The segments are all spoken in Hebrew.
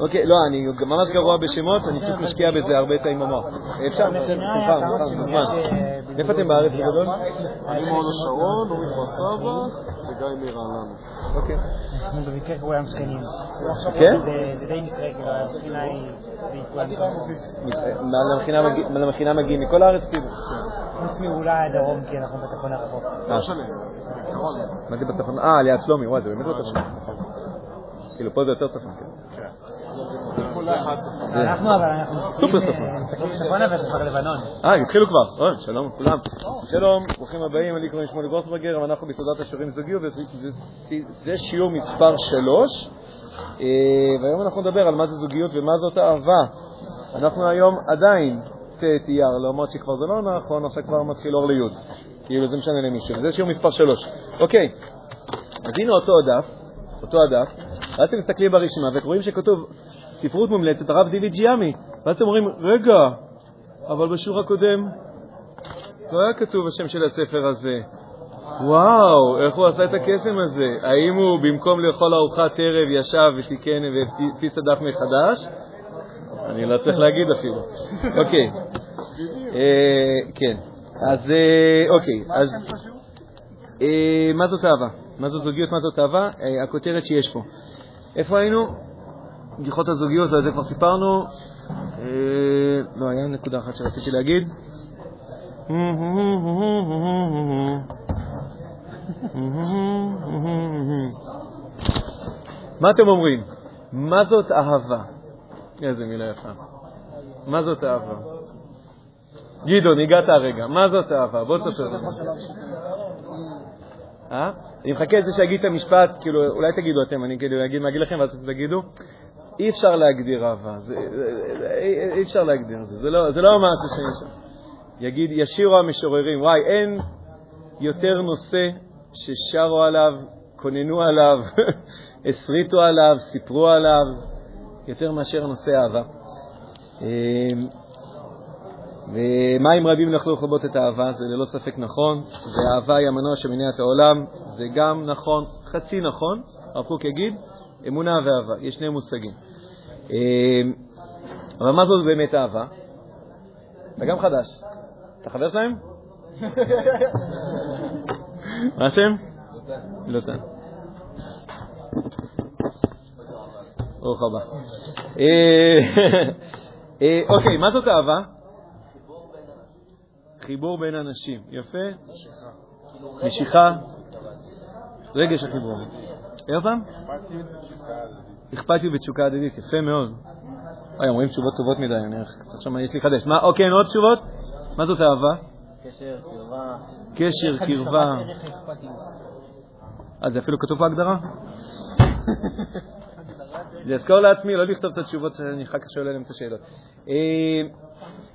אוקיי, לא, אני ממש גרוע בשמות, אני פשוט משקיע בזה הרבה פעמים במוח. אפשר, בסדר, פעם, פעם, זמן. איפה אתם בארץ בגדול? אני מהוד השרון, אורי כפר סבא וגיא מרעננה. אוקיי. אנחנו במקרה כולם שכנים. כן? זה די מקרה, כאילו, הספינה היא... למכינה מגיעים מכל הארץ כאילו? חוץ מאולי הדרום, כי אנחנו בתחון הרחוק. אה, לא. מה זה בצפון? אה, ליד שלומי, וואי, זה באמת לא צפון. כאילו, פה זה יותר צפון, כן. אנחנו אבל, אנחנו סופר צפון. אה, מסתכלים צפונה וזה כבר לבנון. אה, התחילו כבר. אוי, שלום לכולם. שלום, ברוכים הבאים, אני קוראים שמואל גרוסברגר, ואנחנו בסעודת השיעורים זוגיות, וזה שיעור מספר שלוש, אה, והיום אנחנו נדבר על מה זה זוגיות ומה זאת אהבה. אנחנו היום עדיין ט' אייר, למרות שכבר זה לא נכון, עכשיו כבר מתחיל אור ליוד. כאילו, זה משנה למישהו. וזה שיעור מספר שלוש. אוקיי, אז הנה אותו הדף, אותו הדף, ואז אתם מסתכלים ברשימה ורואים שכתוב ספרות מומלצת, הרב דיוויד ג'יאמי, ואז אתם אומרים, רגע, אבל בשיעור הקודם לא היה כתוב השם של הספר הזה. וואו, איך הוא עשה את הקסם הזה? האם הוא במקום לאכול ארוחת ערב ישב ותיקן והדפיס את הדף מחדש? אני לא צריך להגיד אפילו. אוקיי. אה, כן. אז אה, אוקיי. אז אה, מה זאת אהבה? מה זאת זוגיות? מה זאת אהבה? אה, הכותרת שיש פה. איפה היינו? בדיחות הזוגיות, על זה כבר סיפרנו. אה, לא, היה נקודה אחת שרציתי להגיד. מה אתם אומרים? מה זאת אהבה? איזה מילה יפה. מה זאת אהבה? גדעון, הגעת הרגע. מה זאת אהבה? בוא תספר לנו. אה? אני מחכה לזה שיגיד את המשפט, כאילו, אולי תגידו אתם, אני כאילו אגיד, מה אגיד לכם, ואז תגידו. אי אפשר להגדיר אהבה, זה, זה, זה, אי אפשר להגדיר את זה, זה לא, זה לא משהו ש... יגיד, ישירו המשוררים, וואי, אין יותר נושא ששרו עליו, כוננו עליו, הסריטו עליו, סיפרו עליו, יותר מאשר נושא אהבה. ומים רבים יכלו לכבות את האהבה, זה ללא ספק נכון, ואהבה היא המנוע שמניע את העולם, זה גם נכון, חצי נכון, הרב קוק יגיד, אמונה ואהבה, יש שני מושגים. אמ, אבל מה זאת באמת אהבה? אתה גם חדש. אתה חבר שלהם? מה השם? לוטן. ברוך הבא. אה, אה, אוקיי, מה זאת אהבה? חיבור בין אנשים. יפה. משיכה. רגש החיבור. עוד פעם? אכפתיות ותשוקה הדדית. יפה מאוד. אוי, אומרים תשובות טובות מדי, אני עכשיו יש לי חדש. מה, אוקיי, עוד תשובות? מה זאת אהבה? קשר, קרבה. קשר, קרבה. אה, זה אפילו כתוב בהגדרה? זה אזכור לעצמי, לא לכתוב את התשובות שאני אחר כך שואל עליהן את השאלות.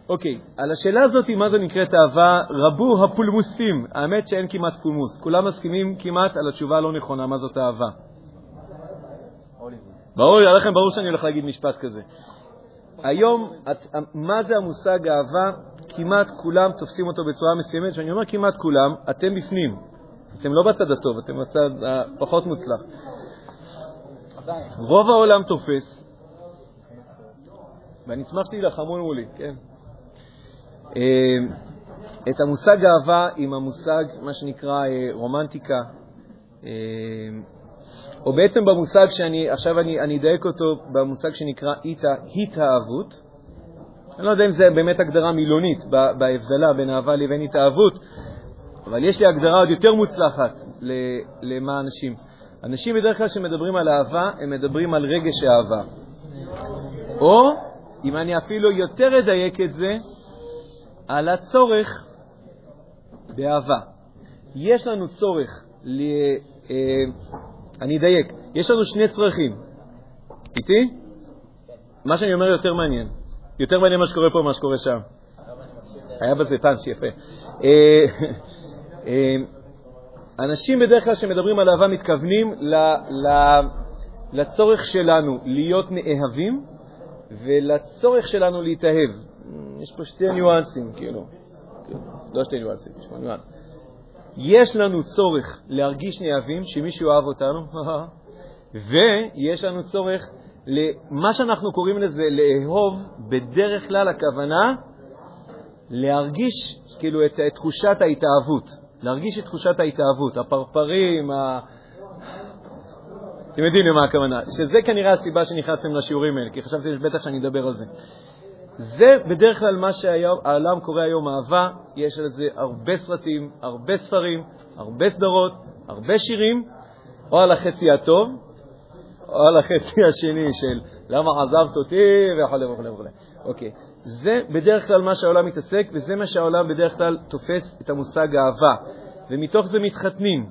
אוקיי, על השאלה הזאת, מה זה נקראת אהבה, רבו הפולמוסים. האמת שאין כמעט פולמוס. כולם מסכימים כמעט על התשובה הלא נכונה, מה זאת אהבה. ברור, לכם ברור שאני הולך להגיד משפט כזה. היום, את, מה זה המושג אהבה? כמעט כולם תופסים אותו בצורה מסוימת, כשאני אומר כמעט כולם, אתם בפנים. אתם לא בצד הטוב, אתם בצד הפחות מוצלח. רוב העולם תופס, ואני אשמח שתילחמו מולי, כן? אה, את המושג אהבה עם המושג, מה שנקרא אה, רומנטיקה, אה, או בעצם במושג שאני, עכשיו אני, אני אדייק אותו, במושג שנקרא התאהבות. אני לא יודע אם זה באמת הגדרה מילונית בהבדלה בין אהבה לבין התאהבות, אבל יש לי הגדרה עוד יותר מוצלחת למה אנשים. אנשים בדרך כלל שמדברים על אהבה, הם מדברים על רגש האהבה. או, אם אני אפילו יותר אדייק את זה, על הצורך באהבה. יש לנו צורך, ל... אה, אני אדייק, יש לנו שני צרכים. איתי? מה שאני אומר יותר מעניין. יותר מעניין מה שקורה פה ממה שקורה שם. היה בזה פאנץ' יפה. אה, אה, אנשים בדרך כלל שמדברים על אהבה מתכוונים ל, ל, לצורך שלנו להיות נאהבים ולצורך שלנו להתאהב. יש פה שתי ניואנסים, כאילו. לא שתי ניואנסים, יש פה ניואנס. יש לנו צורך להרגיש נאהבים, שמישהו אוהב אותנו, ויש לנו צורך מה שאנחנו קוראים לזה לאהוב, בדרך כלל הכוונה להרגיש כאילו את, את תחושת ההתאהבות, להרגיש את תחושת ההתאהבות, הפרפרים, ה... אתם יודעים למה הכוונה, שזה כנראה הסיבה שנכנסתם לשיעורים האלה, כי חשבתי בטח שאני אדבר על זה. זה בדרך כלל מה שהעולם קורא היום אהבה, יש על זה הרבה סרטים, הרבה ספרים, הרבה סדרות, הרבה שירים, או על החצי הטוב, או על החצי השני של למה עזבת אותי וכו' וכו' וכו'. אוקיי. זה בדרך כלל מה שהעולם מתעסק, וזה מה שהעולם בדרך כלל תופס את המושג אהבה, ומתוך זה מתחתנים.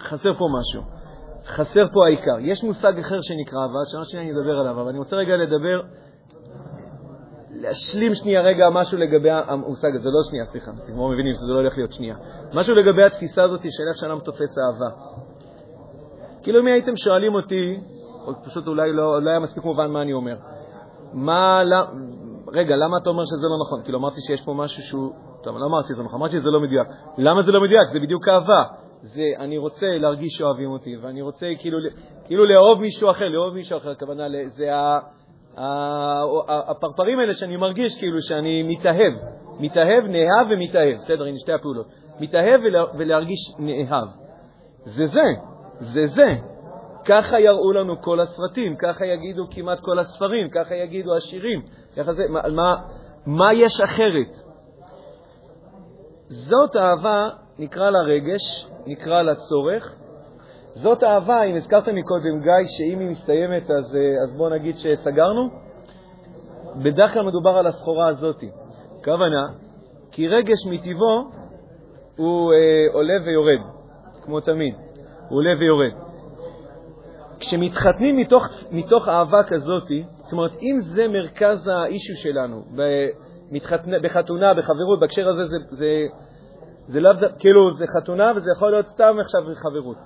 חסר פה משהו. חסר פה העיקר. יש מושג אחר שנקרא אהבה, שעוד שנייה אני אדבר עליו, אבל אני רוצה רגע לדבר, להשלים שנייה רגע משהו לגבי המושג הזה, לא שנייה, סליחה, אתם כבר מבינים שזה לא הולך להיות שנייה. משהו לגבי התפיסה הזאת של איך שאדם תופס אהבה. כאילו אם הייתם שואלים אותי, או פשוט אולי לא, לא היה מספיק מובן מה אני אומר, מה, לא, רגע, למה אתה אומר שזה לא נכון? כאילו אמרתי שיש פה משהו שהוא, טוב, לא אמרתי שזה נכון, אמרתי שזה לא מדויק. למה זה לא מדויק? זה בדיוק אהבה. זה אני רוצה להרגיש שאוהבים אותי, ואני רוצה כאילו, כאילו לאהוב מישהו אחר, לאהוב מישהו אחר, הכוונה, זה ה, ה, הפרפרים האלה שאני מרגיש כאילו שאני מתאהב, מתאהב, נאהב ומתאהב, בסדר, הנה שתי הפעולות, מתאהב ולהרגיש נאהב. זה זה, זה זה. ככה יראו לנו כל הסרטים, ככה יגידו כמעט כל הספרים, ככה יגידו השירים. ככה זה, מה, מה, מה יש אחרת? זאת אהבה, נקרא לה רגש, נקרא לה צורך. זאת אהבה, אם הזכרת מקודם, גיא, שאם היא מסתיימת אז, אה, אז בואו נגיד שסגרנו. בדרך כלל מדובר על הסחורה הזאת. כוונה, כי רגש מטבעו הוא אה, עולה ויורד, כמו תמיד. הוא עולה ויורד. כשמתחתנים מתוך, מתוך אהבה כזאת, זאת אומרת, אם זה מרכז האישו שלנו, במתחתנה, בחתונה, בחברות, בהקשר הזה זה, זה, זה לאו כאילו, זה חתונה וזה יכול להיות סתם עכשיו חברות.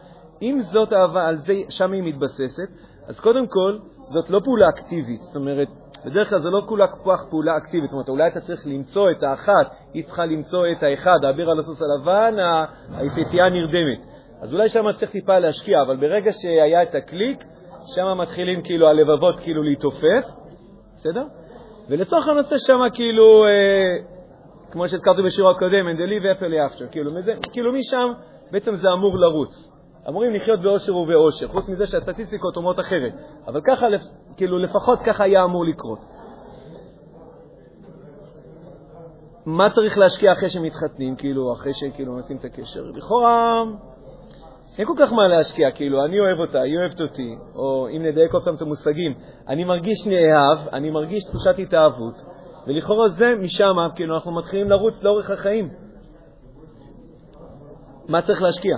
אם זאת אהבה, על זה, שם היא מתבססת, אז קודם כל, זאת לא פעולה אקטיבית. זאת אומרת, בדרך כלל זה לא כולה כוח פעולה אקטיבית. זאת אומרת, אולי אתה צריך למצוא את האחת, היא צריכה למצוא את האחד, האביר על הסוס הלבן, היפיפייה נרדמת. אז אולי שם צריך טיפה להשקיע, אבל ברגע שהיה את הקליק, שם מתחילים כאילו הלבבות כאילו להתעופף, בסדר? ולצורך הנושא שם כאילו, אה, כמו שהזכרתי בשיעור הקודם, and the live after, כאילו, מזה, כאילו משם בעצם זה אמור לרוץ. אמורים לחיות באושר ובאושר, חוץ מזה שהסטטיסטיקות אומרות אחרת. אבל ככה, כאילו, לפחות ככה היה אמור לקרות. מה צריך להשקיע אחרי שמתחתנים, כאילו, אחרי שכאילו נותנים את הקשר? לכאורה, אין כל כך מה להשקיע, כאילו, אני אוהב אותה, היא אוהבת אותי, או אם נדייק עוד פעם את המושגים, אני מרגיש נאהב, אני מרגיש תחושת התאהבות, ולכאורה זה, משם, כאילו, אנחנו מתחילים לרוץ לאורך החיים. מה צריך להשקיע?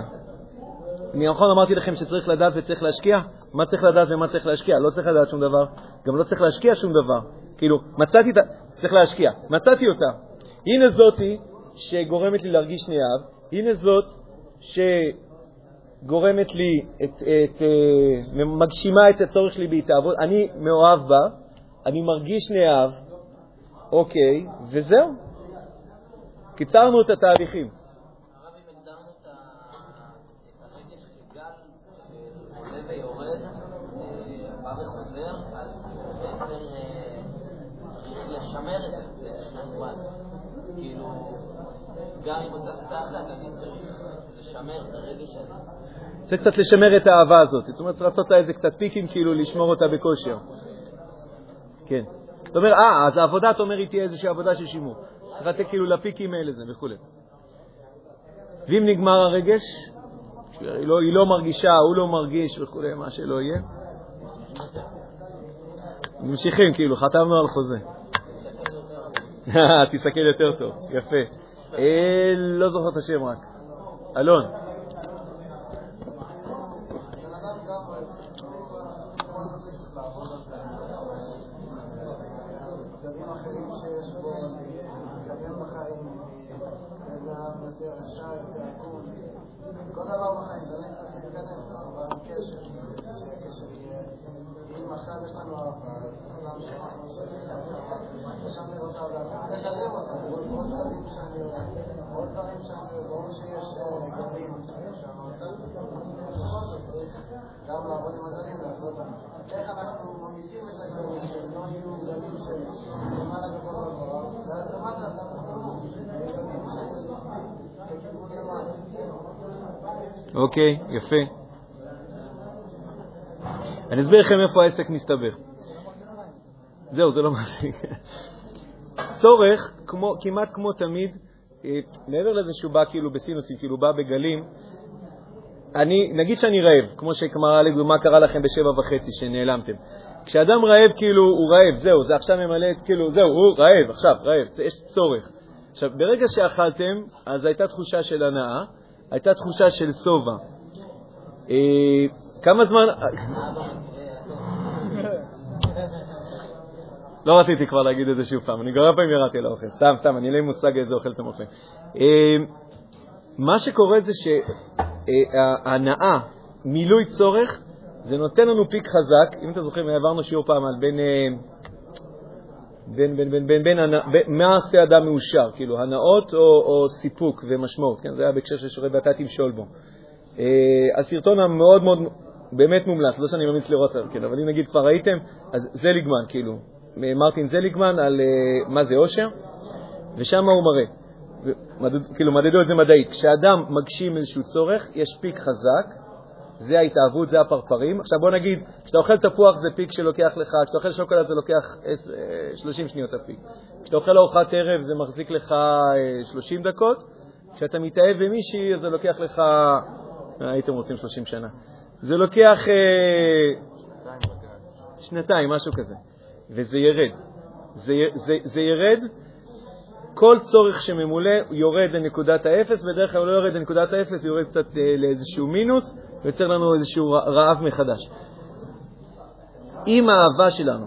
אני נכון אמרתי לכם שצריך לדעת וצריך להשקיע? מה צריך לדעת ומה צריך להשקיע? לא צריך לדעת שום דבר, גם לא צריך להשקיע שום דבר. כאילו, מצאתי את ה... צריך להשקיע. מצאתי אותה. הנה זאתי שגורמת לי להרגיש נאהב, הנה זאת ש... גורמת לי, את, את, אה, מגשימה את הצורך שלי בהתאהבות, אני מאוהב בה, אני מרגיש נאהב, אוקיי, וזהו. קיצרנו את התהליכים. כאילו, גם אם אתה תחת, אני צריך לשמר את הרגש הזה. צריך קצת לשמר את האהבה הזאת. זאת אומרת, לעשות לה איזה קצת פיקים, כאילו לשמור אותה בכושר. כן. זאת אומרת, אה, אז העבודה, אתה אומר, היא תהיה איזושהי עבודה של שימור. צריך לתת כאילו לפיקים האלה זה וכו'. ואם נגמר הרגש, היא לא, היא לא מרגישה, הוא לא מרגיש וכו', מה שלא יהיה. ממשיכים, כאילו, חתמנו על חוזה. תסתכל יותר טוב, יפה. אה, לא זוכר את השם רק. אלון. כל דבר בחיים, זה קצת להתקדם, אבל קשר, שהקשר יהיה, אם עכשיו יש לנו אהבה, אז צריך להמשיך, לשמר אותה ולקדם אותה, לראות עוד דברים שאני אוהב, עוד דברים שאני אוהב, ברור שיש גלים, אפשר לשנות, בכל זאת צריך גם לעבוד עם הזרים, לעשות... איך אנחנו ממיסים את הגברים, שהם לא יהיו גלים של למעלה גבוה גבוה, ואז למטה אנחנו לכיוון למעלה. אוקיי, יפה. אני אסביר לכם איפה העסק מסתבך. זהו, זה לא מספיק. צורך, כמעט כמו תמיד, מעבר לזה שהוא בא כאילו בסינוסים, כאילו בא בגלים, אני, נגיד שאני רעב, כמו שגמרא לדוגמה קרה לכם בשבע וחצי, שנעלמתם. כשאדם רעב, כאילו, הוא רעב, זהו, זה עכשיו ממלא את, כאילו, זהו, הוא רעב, עכשיו, רעב, יש צורך. עכשיו, ברגע שאכלתם, אז הייתה תחושה של הנאה, הייתה תחושה של שובע. אה, כמה זמן... לא רציתי כבר להגיד את זה שוב פעם, אני כבר הרבה פעמים ירדתי לאוכל, סתם, סתם, אני אין לי מושג איזה אוכל אתם אוכלים. אה, מה שקורה זה שההנאה, מילוי צורך, זה נותן לנו פיק חזק. אם אתם זוכרים, העברנו שיעור פעם על בין, אה, בין, בין, בין, בין, בין, בין מה עושה אדם מאושר, כאילו הנאות או, או סיפוק ומשמעות, כן? זה היה בהקשר של שיעורי בתה תמשול בו. אה, הסרטון המאוד מאוד, באמת מומלץ, לא שאני ממליץ לראות, כן, אבל אם נגיד כבר ראיתם, אז זליגמן, כאילו, מרטין זליגמן על אה, מה זה אושר, ושם הוא מראה, מדד, כאילו מדדו את זה מדעית, כשאדם מגשים איזשהו צורך, יש פיק חזק, זה ההתאהבות, זה הפרפרים. עכשיו בוא נגיד, כשאתה אוכל תפוח זה פיק שלוקח לך, כשאתה אוכל שוקולד זה לוקח עש- אה, 30 שניות הפיק. כשאתה אוכל ארוחת ערב זה מחזיק לך אה, 30 דקות, כשאתה מתאהב במישהי זה לוקח לך, אה, הייתם רוצים 30 שנה. זה לוקח אה, שנתיים, משהו כזה, וזה ירד. זה, זה, זה ירד, כל צורך שממולא יורד לנקודת האפס, בדרך כלל הוא לא יורד לנקודת האפס, הוא יורד קצת אה, לאיזשהו מינוס, ויוצר לנו איזשהו רעב מחדש. אם האהבה שלנו,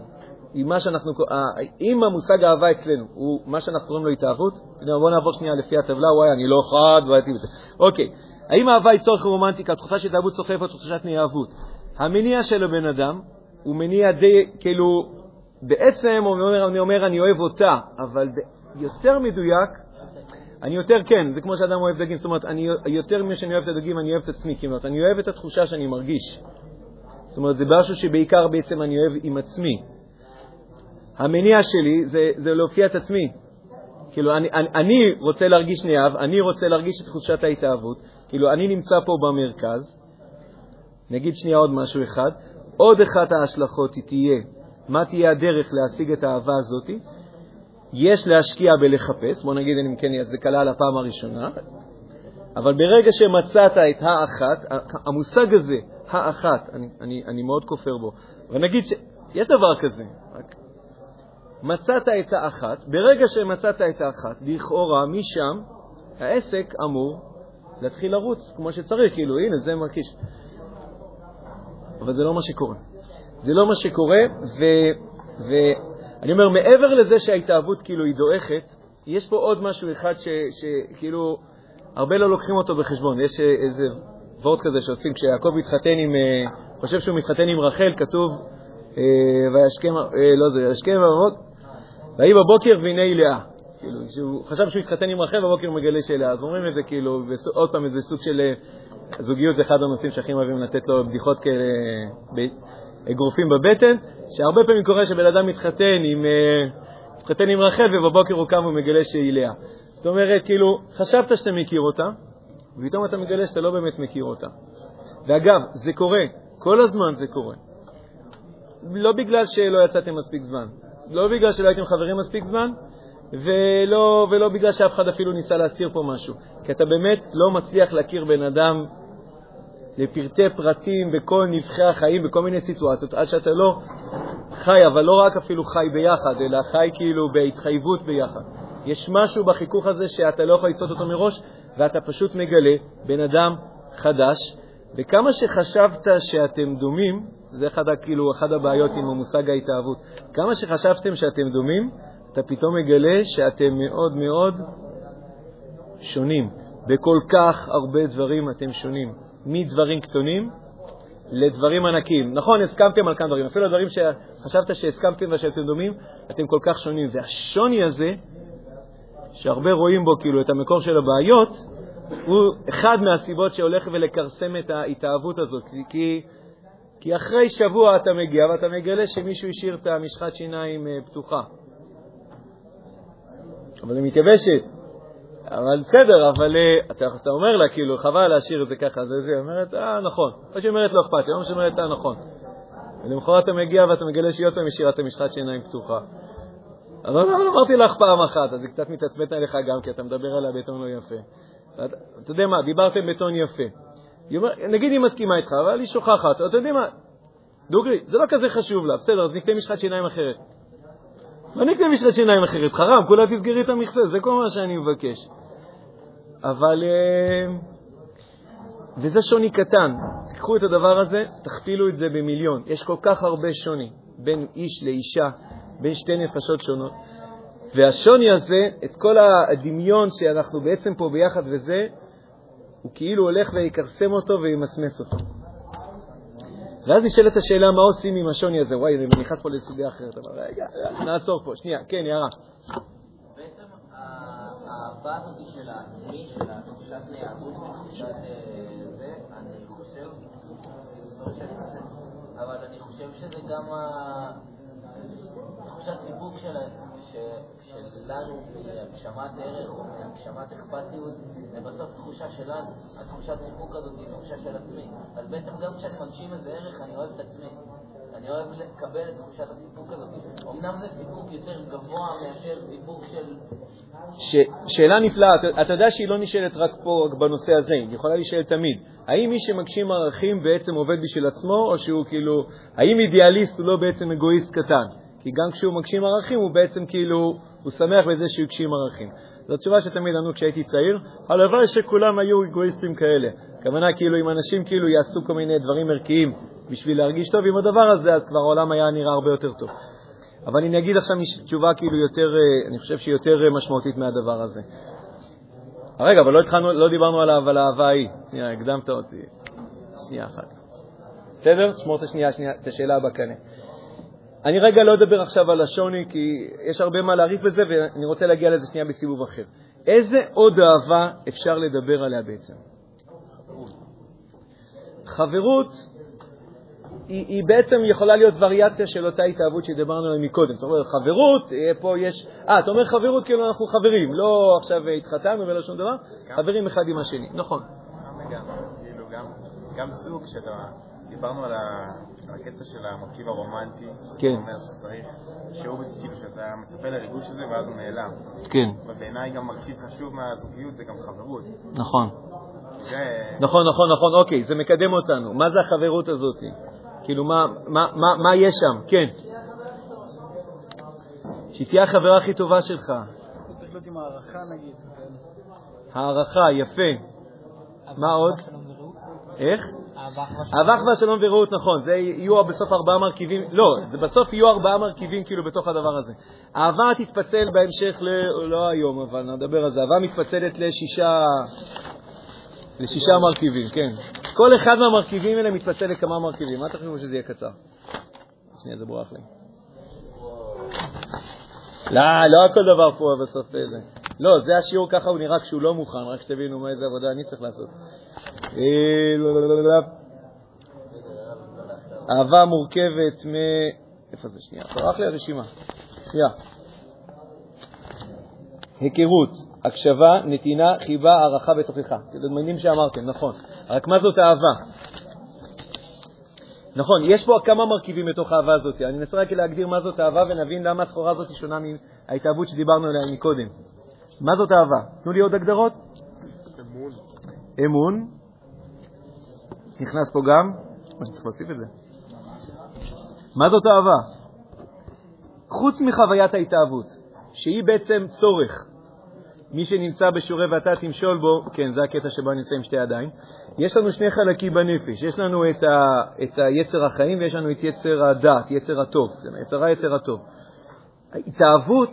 אם, המושג אהבה אצלנו הוא מה שאנחנו קוראים לו התאהבות, בואו נעבור שנייה לפי הטבלה, וואי, אני לא חד, והייתי בזה. אוקיי, האם אהבה היא צורך רומנטיקה, תחושה של התאהבות סוחפת תחושת נאהבות? המניע של הבן אדם הוא מניע די, כאילו, בעצם אומר, אני אומר, אני אוהב אותה, אבל יותר מדויק, אני יותר כן, זה כמו שאדם אוהב דגים, זאת אומרת, אני יותר ממה שאני אוהב את הדגים, אני אוהב את עצמי, אומרת, אני אוהב את התחושה שאני מרגיש. זאת אומרת, זה משהו שבעיקר בעצם אני אוהב עם עצמי. המניע שלי זה, זה להופיע את עצמי. כאילו, אני, אני, אני רוצה להרגיש נאהב, אני רוצה להרגיש את תחושת ההתאהבות. כאילו, אני נמצא פה במרכז. נגיד שנייה עוד משהו אחד. עוד אחת ההשלכות היא תהיה, מה תהיה הדרך להשיג את האהבה הזאת? יש להשקיע בלחפש, בוא נגיד, אם כן, זה על הפעם הראשונה, אבל ברגע שמצאת את האחת, המושג הזה, האחת, אני, אני, אני מאוד כופר בו, ונגיד שיש דבר כזה, מצאת את האחת, ברגע שמצאת את האחת, לכאורה, משם, העסק אמור להתחיל לרוץ כמו שצריך, כאילו, הנה, זה מרגיש. אבל זה לא מה שקורה. זה לא מה שקורה, ואני אומר, מעבר לזה שההתאהבות כאילו היא דועכת, יש פה עוד משהו אחד שכאילו הרבה לא לוקחים אותו בחשבון. יש איזה וורט כזה שעושים, כשיעקב מתחתן עם, חושב שהוא מתחתן עם רחל, כתוב, וישכם, לא זה, וישכם אבות, ויהי בבוקר והנה היא לאה. כאילו, כשהוא חשב שהוא התחתן עם רחל, בבוקר מגלה שהיא לאה. אז אומרים את זה כאילו, עוד פעם, איזה סוג של זוגיות, זה אחד הנושאים שהכי אוהבים לתת לו בדיחות כאלה, אגרופים בבטן, שהרבה פעמים קורה שבן אדם מתחתן עם, מתחתן עם רחל ובבוקר הוא קם ומגלה שהיא לאה. זאת אומרת, כאילו, חשבת שאתה מכיר אותה, ופתאום אתה מגלה שאתה לא באמת מכיר אותה. ואגב, זה קורה, כל הזמן זה קורה. לא בגלל שלא יצאתם מספיק זמן, לא בגלל שלא הייתם חברים מספיק זמן, ולא, ולא בגלל שאף אחד אפילו ניסה להסתיר פה משהו. כי אתה באמת לא מצליח להכיר בן אדם לפרטי פרטים בכל נבחי החיים, בכל מיני סיטואציות, עד שאתה לא חי, אבל לא רק אפילו חי ביחד, אלא חי כאילו בהתחייבות ביחד. יש משהו בחיכוך הזה שאתה לא יכול לצעות אותו מראש, ואתה פשוט מגלה בן אדם חדש, וכמה שחשבת שאתם דומים, זה אחד, כאילו, אחד הבעיות עם המושג ההתאהבות, כמה שחשבתם שאתם דומים, אתה פתאום מגלה שאתם מאוד מאוד שונים. בכל כך הרבה דברים אתם שונים. מדברים קטנים לדברים ענקיים. נכון, הסכמתם על כמה דברים, אפילו הדברים שחשבת שהסכמתם ושאתם דומים, אתם כל כך שונים. והשוני הזה, שהרבה רואים בו כאילו את המקור של הבעיות, הוא אחד מהסיבות שהולך ולכרסם את ההתאהבות הזאת. כי כי אחרי שבוע אתה מגיע ואתה מגלה שמישהו השאיר את המשחת שיניים אה, פתוחה. אבל היא מתייבשת. אבל בסדר, אבל אה, אתה, אומר לה, כאילו, חבל להשאיר את זה ככה, זה זה, היא אומרת, אה, נכון. או שהיא אומרת, לא אכפת לי, או שהיא אומרת, אה, נכון. ולמחרת אתה מגיע ואתה מגלה שהיא עוד פעם השאירה את המשחת שיניים פתוחה. אבל לא, אמרתי לך פעם אחת, אז היא קצת מתעצבנת עליך גם, כי אתה מדבר עליה בטון לא יפה. אתה, יודע מה, דיברתם בטון יפה. נגיד היא מסכימה איתך, אבל היא שוכחת. אתה יודע מה, דוגרי, זה לא כזה חשוב לה, בסדר, אז נקנה משחת שיניים אחרת. לא נקנה משחת שיניים אחרת, חרם, כולה תסגרי את המכסה, זה כל מה שאני מבקש. אבל... אה, וזה שוני קטן. תיקחו את הדבר הזה, תכפילו את זה במיליון. יש כל כך הרבה שוני בין איש לאישה, בין שתי נפשות שונות. והשוני הזה, את כל הדמיון שאנחנו בעצם פה ביחד וזה, הוא כאילו הולך ויקרסם אותו וימסמס אותו. ואז נשאלת השאלה, מה עושים עם השוני הזה? וואי, אני נכנס פה לסוגיה אחרת, אבל רגע, נעצור פה. שנייה, כן, יערה. האהבה הזאת של העצמי, של התחושת היהדות ותחושת אה, זה, אני חושב, אבל אני חושב שזה גם תחושת סיפוק שלנו מהגשמת ערך או מהגשמת אכפתיות, זה בסוף תחושה שלנו. התחושת סיפוק הזאת היא תחושה של עצמי. אז בעצם גם כשאני מגשים איזה ערך, אני אוהב את עצמי. אני אוהב לקבל את תחושת הסיפוק הזאת. אמנם זה סיפוק יותר גבוה מאשר סיפוק של... ש... שאלה נפלאה, אתה, אתה יודע שהיא לא נשאלת רק פה, רק בנושא הזה, היא יכולה להישאל תמיד. האם מי שמגשים ערכים בעצם עובד בשביל עצמו, או שהוא כאילו, האם אידיאליסט הוא לא בעצם אגואיסט קטן? כי גם כשהוא מגשים ערכים, הוא בעצם כאילו, הוא שמח בזה שהוא הגשים ערכים. זו תשובה שתמיד ענו כשהייתי צעיר, הלוואי שכולם היו אגואיסטים כאלה. הכוונה כאילו אם אנשים כאילו יעשו כל מיני דברים ערכיים בשביל להרגיש טוב עם הדבר הזה, אז כבר העולם היה נראה הרבה יותר טוב. אבל אני אגיד עכשיו תשובה כאילו יותר, אה, אני חושב שהיא יותר אה, משמעותית מהדבר הזה. רגע, אבל לא, התחלנו, לא דיברנו על האהבה ההיא. שנייה, הקדמת אותי. שנייה אחת. בסדר? שמור את השנייה, שנייה, את השאלה בקנה. אני רגע לא אדבר עכשיו על השוני, כי יש הרבה מה להעריך בזה, ואני רוצה להגיע לזה שנייה בסיבוב אחר. איזה עוד אהבה אפשר לדבר עליה בעצם? חברות היא, היא בעצם יכולה להיות וריאציה של אותה התאהבות שדיברנו עליה מקודם. זאת אומרת, חברות, אה, פה יש... אה, אתה אומר חברות כאילו אנחנו חברים, לא עכשיו התחתנו ולא שום דבר, חברים אחד עם השני. נכון. גם כאילו גם, גם זוג שאתה, דיברנו על, ה, על הקטע של המרכיב הרומנטי, כן. שאתה אומר שצריך, שהוא כאילו שאתה מצפה לריגוש הזה ואז הוא נעלם. כן, אבל בעיניי גם מרכיב חשוב מהזוגיות זה גם חברות. נכון. נכון, נכון, נכון, אוקיי, זה מקדם אותנו. מה זה החברות הזאת? כאילו, מה, מה, מה, מה יש שם? כן. שהיא תהיה החברה הכי טובה שלך. צריך להיות עם הערכה נגיד. הערכה, יפה. מה עוד? איך? אהבה אחווה אהבה, אחווה, שלום ורעות, נכון. זה יהיו בסוף ארבעה מרכיבים, לא, זה בסוף יהיו ארבעה מרכיבים כאילו בתוך הדבר הזה. אהבה תתפצל בהמשך, ל... לא היום, אבל נדבר על זה. אהבה מתפצלת לשישה, לשישה מרכיבים, כן. כל אחד מהמרכיבים האלה מתפצל לכמה מרכיבים. מה אתה חושב שזה יהיה קצר? שנייה, זה ברח לי. לא, לא כל דבר פה בסוף זה. לא, זה השיעור ככה הוא נראה כשהוא לא מוכן, רק שתבינו מה איזה עבודה אני צריך לעשות. אה, לא, לא, לא. אהבה מורכבת מ... איפה זה? שנייה, ברח לי הרשימה. שנייה. היכרות, הקשבה, נתינה, חיבה, הערכה בתוכך. זה מילים שאמרתם, נכון. רק מה זאת אהבה? נכון, יש פה כמה מרכיבים בתוך האהבה הזאת. אני אנסה רק להגדיר מה זאת אהבה ונבין למה הסחורה הזאת שונה מההתאהבות שדיברנו עליה מקודם. מה זאת אהבה? תנו לי עוד הגדרות. אמון. אמון. נכנס פה גם, או שצריך להוסיף את זה. מה זאת אהבה? חוץ מחוויית ההתאהבות, שהיא בעצם צורך. מי שנמצא בשיעורי ואתה תמשול בו, כן, זה הקטע שבו אני נמצא עם שתי ידיים, יש לנו שני חלקים בנפש, יש לנו את, ה, את היצר החיים ויש לנו את יצר הדת, יצר הטוב, יצר היצר הטוב. התאהבות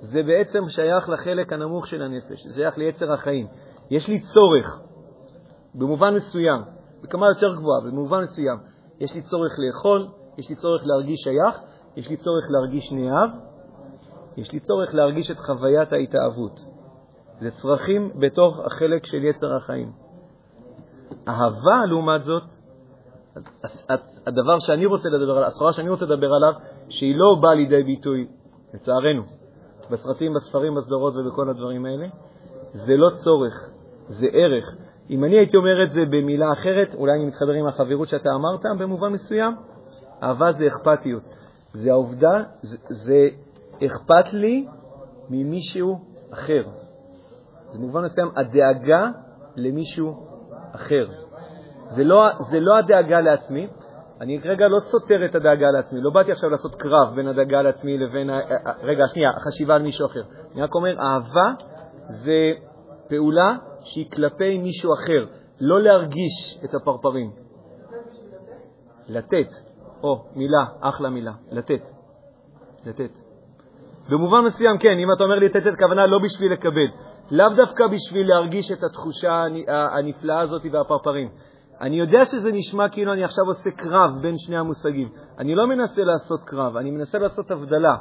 זה בעצם שייך לחלק הנמוך של הנפש, זה שייך ליצר החיים. יש לי צורך, במובן מסוים, בכמה יותר גבוהה, במובן מסוים, יש לי צורך לאכול, יש לי צורך להרגיש שייך, יש לי צורך להרגיש נאהב, יש לי צורך להרגיש את חוויית ההתאהבות. זה צרכים בתוך החלק של יצר החיים. אהבה, לעומת זאת, הדבר שאני רוצה לדבר עליו, הסחורה שאני רוצה לדבר עליו, שהיא לא באה לידי ביטוי, לצערנו, בסרטים, בספרים, בסדרות ובכל הדברים האלה, זה לא צורך, זה ערך. אם אני הייתי אומר את זה במילה אחרת, אולי אני מתחבר עם החברות שאתה אמרת במובן מסוים, אהבה זה אכפתיות. זה העובדה, זה, זה אכפת לי ממישהו אחר. זה במובן מסוים הדאגה למישהו אחר. זה לא, זה לא הדאגה לעצמי. אני כרגע לא סותר את הדאגה לעצמי. לא באתי עכשיו לעשות קרב בין הדאגה לעצמי לבין, ה- רגע, שנייה, החשיבה על מישהו אחר. אני רק אומר, אהבה זה פעולה שהיא כלפי מישהו אחר, לא להרגיש את הפרפרים. לתת. או, מילה, אחלה מילה, לתת. לתת. במובן מסוים, כן, אם אתה אומר לי לתת, הכוונה לא בשביל לקבל. לאו דווקא בשביל להרגיש את התחושה הנ- הנפלאה הזאת והפרפרים. אני יודע שזה נשמע כאילו אני עכשיו עושה קרב בין שני המושגים. אני לא מנסה לעשות קרב, אני מנסה לעשות הבדלה.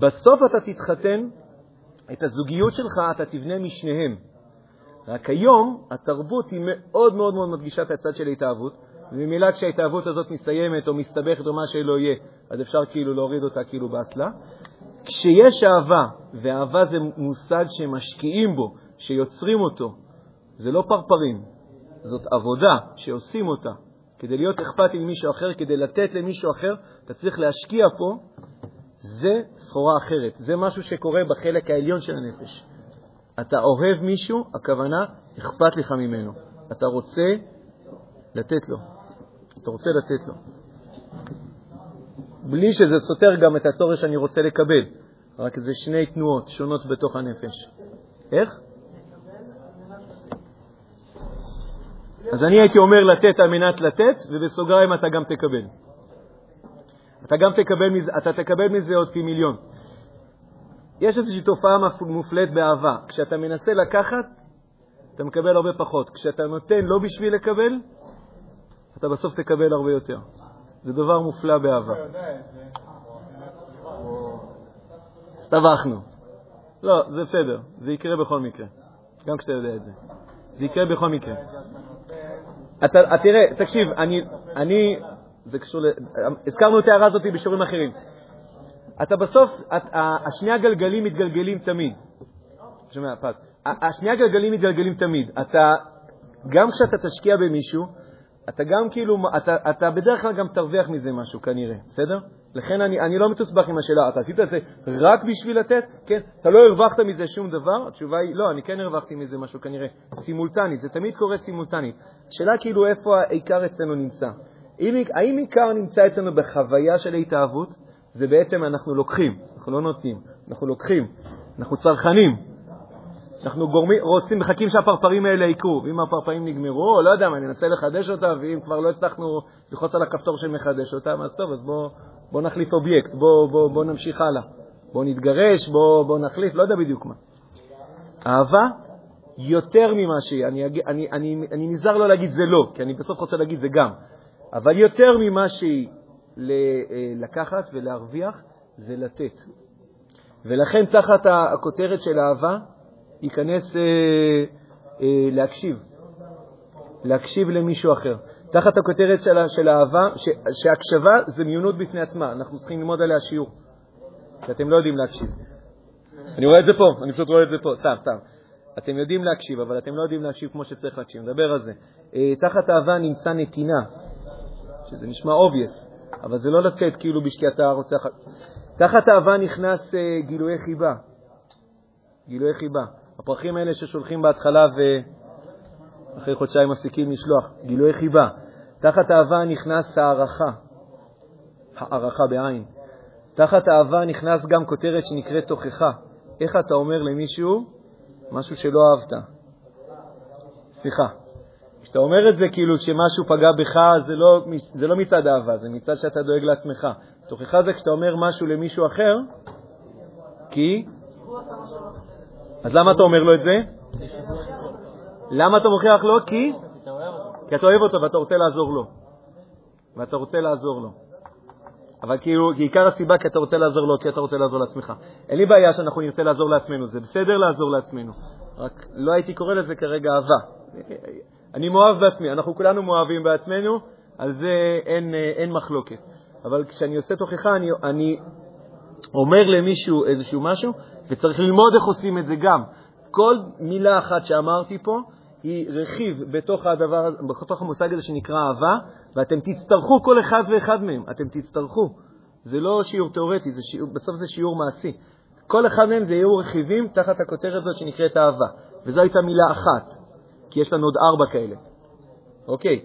בסוף אתה תתחתן, את הזוגיות שלך אתה תבנה משניהם. רק היום התרבות היא מאוד מאוד מאוד מדגישה את הצד של ההתאהבות, וממילא כשההתאהבות הזאת מסתיימת או מסתבכת או מה שלא יהיה, אז אפשר כאילו להוריד אותה כאילו באסלה. כשיש אהבה, ואהבה זה מושג שמשקיעים בו, שיוצרים אותו, זה לא פרפרים, זאת עבודה שעושים אותה. כדי להיות אכפתי למישהו אחר, כדי לתת למישהו אחר, אתה צריך להשקיע פה, זה סחורה אחרת. זה משהו שקורה בחלק העליון של הנפש. אתה אוהב מישהו, הכוונה, אכפת לך ממנו. אתה רוצה לתת לו. אתה רוצה לתת לו. בלי שזה סותר גם את הצורך שאני רוצה לקבל. רק זה שני תנועות שונות בתוך הנפש. איך? אז אני הייתי אומר לתת על מנת לתת, ובסוגריים אתה גם תקבל. אתה גם תקבל מזה, אתה תקבל מזה עוד פי מיליון. יש איזושהי תופעה מופלית באהבה. כשאתה מנסה לקחת, אתה מקבל הרבה פחות. כשאתה נותן לא בשביל לקבל, אתה בסוף תקבל הרבה יותר. זה דבר מופלא באהבה. טבחנו. לא, זה בסדר, זה יקרה בכל מקרה. גם כשאתה יודע את זה. זה יקרה בכל מקרה. אתה, תראה, תקשיב, אני, אני, זה קשור ל... הזכרנו את ההערה הזאת בשיעורים אחרים. אתה בסוף, השני הגלגלים מתגלגלים תמיד. שומע, פז. השני הגלגלים מתגלגלים תמיד. אתה, גם כשאתה תשקיע במישהו, אתה גם כאילו, אתה, אתה בדרך כלל גם תרוויח מזה משהו כנראה, בסדר? לכן אני, אני לא מתוסבך עם השאלה, אתה עשית את זה רק בשביל לתת? כן. אתה לא הרווחת מזה שום דבר? התשובה היא, לא, אני כן הרווחתי מזה משהו כנראה. סימולטנית, זה תמיד קורה סימולטנית. השאלה כאילו איפה העיקר אצלנו נמצא. אם, האם עיקר נמצא אצלנו בחוויה של התאהבות? זה בעצם אנחנו לוקחים, אנחנו לא נותנים, אנחנו לוקחים, אנחנו צרכנים. אנחנו גורמים, רוצים, מחכים שהפרפרים האלה יקרו, ואם הפרפרים נגמרו, או לא יודע מה, ננסה לחדש אותם, ואם כבר לא הצלחנו ללחוץ על הכפתור שמחדש אותם, אז טוב, אז בואו בוא נחליף אובייקט, בואו בוא, בוא נמשיך הלאה. בואו נתגרש, בואו בוא נחליף, לא יודע בדיוק מה. אהבה, יותר ממה שהיא, אני, אג- אני, אני, אני נזהר לא להגיד זה לא, כי אני בסוף רוצה להגיד זה גם, אבל יותר ממה שהיא ל- אה, לקחת ולהרוויח, זה לתת. ולכן תחת הכותרת של אהבה, ייכנס אה, אה, להקשיב, להקשיב למישהו אחר. תחת הכותרת של, של אהבה, ש, שהקשבה זה מיונות בפני עצמה, אנחנו צריכים ללמוד עליה שיעור, כי אתם לא יודעים להקשיב. אני רואה את זה פה, אני פשוט רואה את זה פה, סתם, סתם. אתם יודעים להקשיב, אבל אתם לא יודעים להקשיב כמו שצריך להקשיב, נדבר על זה. אה, תחת אהבה נמצא נתינה, שזה נשמע obvious, אבל זה לא לתת כאילו רוצה... אחת. תחת אהבה נכנס אה, גילויי חיבה. גילויי חיבה. הפרחים האלה ששולחים בהתחלה ואחרי חודשיים מפסיקים לשלוח, גילויי חיבה. תחת אהבה נכנס הערכה, הערכה בעין. תחת אהבה נכנס גם כותרת שנקראת תוכחה. איך אתה אומר למישהו משהו שלא אהבת? סליחה. כשאתה אומר את זה כאילו כשמשהו פגע בך, זה לא, זה לא מצד אהבה, זה מצד שאתה דואג לעצמך. תוכחה זה כשאתה אומר משהו למישהו אחר, כי... אז למה אתה אומר לו את זה? למה אתה מוכיח לו? כי? כי אתה אוהב אותו ואתה רוצה לעזור לו. ואתה רוצה לעזור לו. אבל כאילו, עיקר הסיבה כי אתה רוצה לעזור לו, כי אתה רוצה לעזור לעצמך. אין לי בעיה שאנחנו נרצה לעזור לעצמנו, זה בסדר לעזור לעצמנו. רק לא הייתי קורא לזה כרגע אהבה. אני מאוהב בעצמי, אנחנו כולנו מאוהבים בעצמנו, על זה אין, אין מחלוקת. אבל כשאני עושה תוכחה, אני, אני אומר למישהו איזשהו משהו, וצריך ללמוד איך עושים את זה גם. כל מילה אחת שאמרתי פה היא רכיב בתוך, הדבר, בתוך המושג הזה שנקרא אהבה, ואתם תצטרכו כל אחד ואחד מהם, אתם תצטרכו. זה לא שיעור תיאורטי, זה שיעור, בסוף זה שיעור מעשי. כל אחד מהם זה יהיו רכיבים תחת הכותרת הזאת שנקראת אהבה, וזו הייתה מילה אחת, כי יש לנו עוד ארבע כאלה. אוקיי.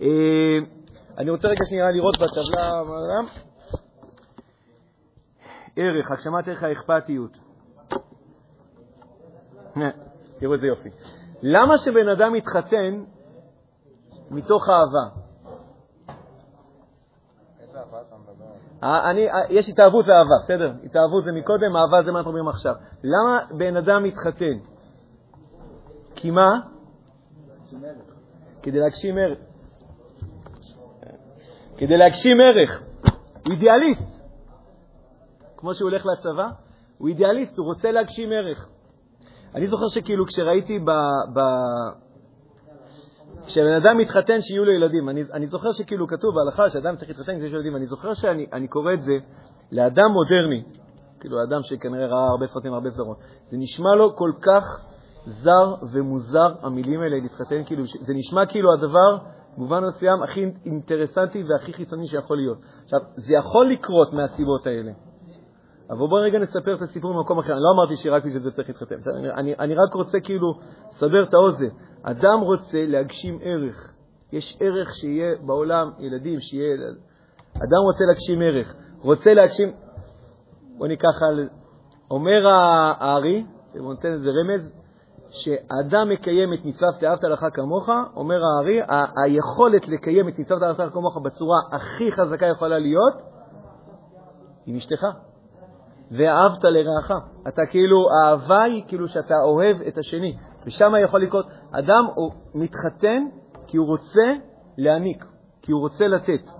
אה, אני רוצה רגע שנייה לראות בטבלה, ערך, הגשמת ערך האכפתיות. תראו איזה יופי. למה שבן אדם יתחתן מתוך אהבה? אה, אני, יש התאהבות ואהבה, בסדר? התאהבות זה מקודם, אהבה זה מה אנחנו אומרים עכשיו. למה בן אדם מתחתן? כי מה? כדי להגשים ערך. כדי להגשים ערך. אידיאליסט. כמו שהוא הולך לצבא, הוא אידיאליסט, הוא רוצה להגשים ערך. אני זוכר שכאילו כשראיתי ב... ב... כשבן אדם מתחתן שיהיו לו ילדים, אני, אני זוכר שכאילו כתוב בהלכה שאדם צריך להתחתן כשיש לו ילדים, אני זוכר שאני אני קורא את זה לאדם מודרני, כאילו אדם שכנראה ראה הרבה סרטים, הרבה סדרות, זה נשמע לו כל כך זר ומוזר, המילים האלה להתחתן, כאילו, זה נשמע כאילו הדבר, במובן מסוים, הכי אינטרסנטי והכי חיצוני שיכול להיות. עכשיו, זה יכול לקרות מהסיבות האלה. אבל בואו רגע נספר את הסיפור ממקום אחר. אני לא אמרתי שרק בשביל זה צריך להתחתן. אני, אני, אני רק רוצה כאילו לסבר את האוזן. אדם רוצה להגשים ערך. יש ערך שיהיה בעולם, ילדים, שיהיה... אדם רוצה להגשים ערך. רוצה להגשים... בואו ניקח על... אומר הארי, הוא נותן איזה רמז, שאדם מקיים את מצוות אהבת לך כמוך, אומר הארי, היכולת לקיים את מצוות אהבת לך כמוך בצורה הכי חזקה יכולה להיות עם אשתך. ואהבת לרעך. אתה כאילו, האהבה היא כאילו שאתה אוהב את השני, ושם יכול לקרות. אדם הוא מתחתן כי הוא רוצה להעניק, כי הוא רוצה לתת.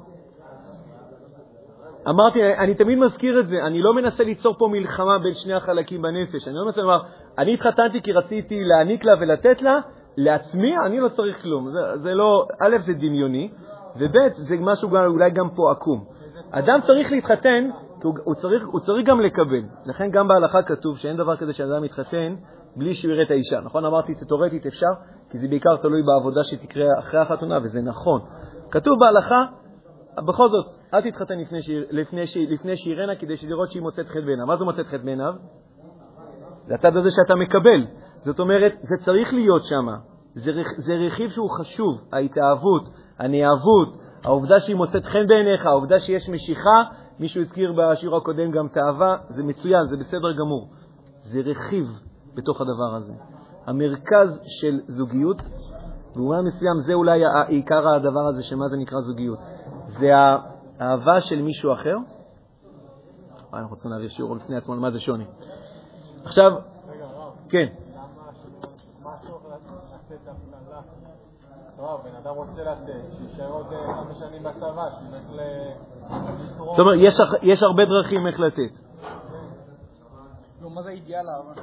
אמרתי, אני תמיד מזכיר את זה, אני לא מנסה ליצור פה מלחמה בין שני החלקים בנפש. אני לא מנסה לומר, אני התחתנתי כי רציתי להעניק לה ולתת לה, לעצמי אני לא צריך כלום. זה, זה לא, א', זה דמיוני, וב', זה משהו אולי גם פה עקום. אדם צריך להתחתן הוא, צריך, הוא צריך גם לקבל. לכן גם בהלכה כתוב שאין דבר כזה שאדם מתחתן בלי שהוא יראה את האישה. נכון? אמרתי, תיאורטית אפשר, כי זה בעיקר תלוי בעבודה שתקרה אחרי החתונה, וזה נכון. כתוב בהלכה, בכל זאת, אל תתחתן לפני, שיר, לפני, שיר, לפני שירנה, כדי לראות שהיא מוצאת חטא בעיניו. מה זה מוצאת חטא בעיניו? זה הצד הזה שאתה מקבל. זאת אומרת, זה צריך להיות שם. זה, זה רכיב שהוא חשוב, ההתאהבות, הנאהבות, העובדה שהיא מוצאת חן בעיניך, העובדה שיש משיכה, מישהו הזכיר בשיעור הקודם גם תאווה, זה מצוין, זה בסדר גמור. זה רכיב בתוך הדבר הזה. המרכז של זוגיות, במובן מסוים זה אולי עיקר הדבר הזה, שמה זה נקרא זוגיות. זה האהבה של מישהו אחר. אנחנו רוצים להביא שיעור לפני עצמו, מה זה שוני. עכשיו, כן. בן אדם רוצה לתת, שיישאר עוד חמש שנים בצבא, שילך לתרום. זאת אומרת, יש הרבה דרכים איך לתת. נו, מה זה אידיאל אהבה?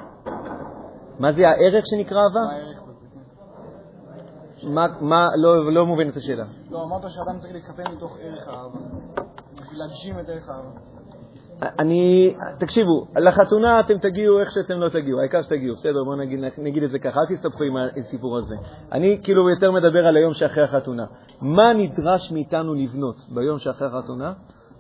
מה זה הערך שנקרא אהבה? מה הערך בזה? כן. מה, לא, לא מובנת השאלה. לא, אמרת שאדם צריך להתחתן מתוך ערך האהבה. בשביל להגשים את ערך האהבה. אני, תקשיבו, לחתונה אתם תגיעו איך שאתם לא תגיעו, העיקר שתגיעו, בסדר, בואו נגיד, נגיד את זה ככה, אל תסתבכו עם הסיפור הזה. אני כאילו יותר מדבר על היום שאחרי החתונה. מה נדרש מאיתנו לבנות ביום שאחרי החתונה?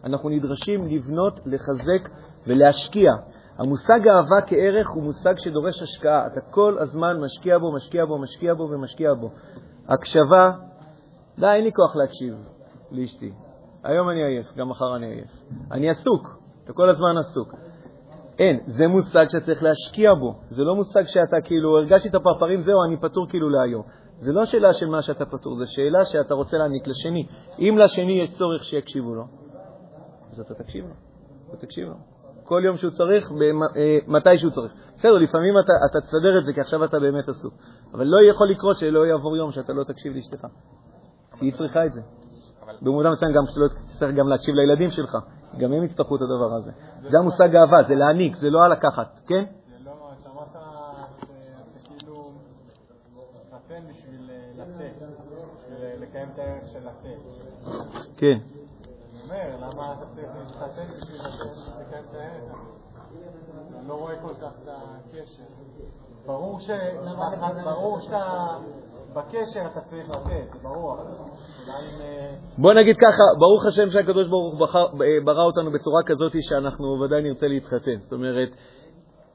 אנחנו נדרשים לבנות, לחזק ולהשקיע. המושג אהבה כערך הוא מושג שדורש השקעה. אתה כל הזמן משקיע בו, משקיע בו, משקיע בו ומשקיע בו. הקשבה, די, אין לי כוח להקשיב לאשתי. היום אני עייף, גם מחר אני עייף. אני עסוק, אתה כל הזמן עסוק. אין, זה מושג שצריך להשקיע בו. זה לא מושג שאתה כאילו, הרגשתי את הפרפרים, זהו, אני פטור כאילו להיום. זה לא שאלה של מה שאתה פטור, זה שאלה שאתה רוצה להעניק לשני. אם לשני יש צורך שיקשיבו לו, אז אתה תקשיב לו. אתה תקשיב לו. כל יום שהוא צריך, אה, מתי שהוא צריך. בסדר, לפעמים אתה, אתה תסדר את זה, כי עכשיו אתה באמת עסוק. אבל לא יכול לקרות שלא יעבור יום שאתה לא תקשיב לאשתך. כי היא צריכה את זה. במובן מסוים גם שלא תצטרך גם להקשיב לילדים שלך. גם הם יצטרכו את הדבר הזה. זה המושג אהבה, זה להעניק, זה לא הלקחת, כן? זה לא, שמעת שאתה כאילו נותן בשביל לתת, בשביל לקיים את הערך של לתת. כן. אני אומר, למה אתה צריך להתחתן בשביל לתת- לקיים את הערך? אני לא רואה כל כך את הקשר. ברור שאתה... בקשר אתה צריך לתת, זה. אה, בוא נגיד ככה, ברוך השם שהקדוש ברוך הוא אה, ברא אותנו בצורה כזאת שאנחנו ודאי נרצה להתחתן. זאת אומרת,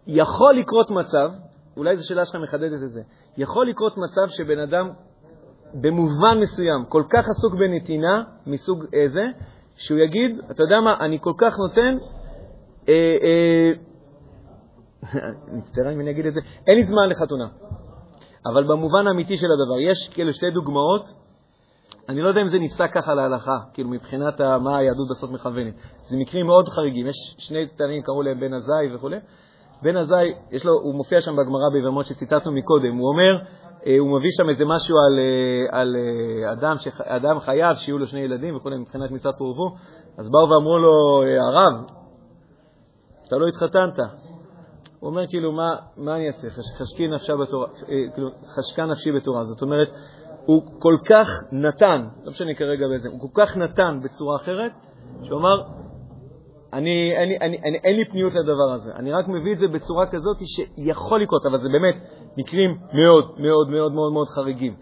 יכול לקרות מצב, אולי זו שאלה שלך מחדדת את זה, יכול לקרות מצב שבן אדם במובן מסוים כל כך עסוק בנתינה מסוג איזה, שהוא יגיד, אתה יודע מה, אני כל כך נותן, אה, אה, מצטער אם אני אגיד את זה, אין לי זמן לחתונה. אבל במובן האמיתי של הדבר, יש כאילו שתי דוגמאות, אני לא יודע אם זה נפסק ככה להלכה, כאילו מבחינת מה היהדות בסוף מכוונת. זה מקרים מאוד חריגים, יש שני תנאים, קראו להם בן עזאי וכו'. בן עזאי, יש לו, הוא מופיע שם בגמרא ביבמות שציטטנו מקודם, הוא אומר, אה, הוא מביא שם איזה משהו על, אה, על אה, אדם, אדם חייב שיהיו לו שני ילדים וכו', מבחינת מצוות פורבו, אז באו ואמרו לו, הרב, אתה לא התחתנת. הוא אומר, כאילו, מה, מה אני אעשה? חש, חשקי נפשה בתורה, אה, כאילו, חשקה נפשי בתורה. זאת אומרת, הוא כל כך נתן, לא משנה כרגע באיזה, הוא כל כך נתן בצורה אחרת, שהוא אמר, אני, לי, אני, אני, אין לי פניות לדבר הזה. אני רק מביא את זה בצורה כזאת שיכול לקרות, אבל זה באמת מקרים מאוד מאוד מאוד מאוד מאוד חריגים.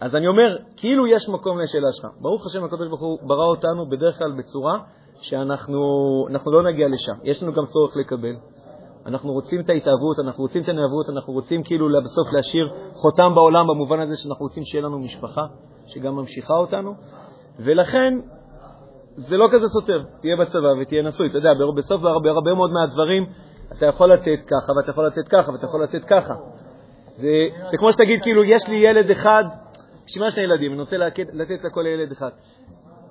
אז אני אומר, כאילו יש מקום לשאלה שלך. ברוך השם, הקדוש ברוך הוא ברא אותנו בדרך כלל בצורה שאנחנו אנחנו לא נגיע לשם. יש לנו גם צורך לקבל. אנחנו רוצים את ההתאהבות, אנחנו רוצים את הנאהבות, אנחנו רוצים כאילו בסוף להשאיר חותם בעולם במובן הזה שאנחנו רוצים שיהיה לנו משפחה שגם ממשיכה אותנו, ולכן זה לא כזה סותר, תהיה בצבא ותהיה נשוי. אתה יודע, בסוף בהרבה, בהרבה מאוד מהדברים אתה יכול לתת ככה ואתה יכול לתת ככה ואתה יכול לתת ככה. זה, זה כמו שתגיד, כאילו, יש לי ילד אחד, בשביל מה שני ילדים? אני רוצה לתת לכל ילד אחד.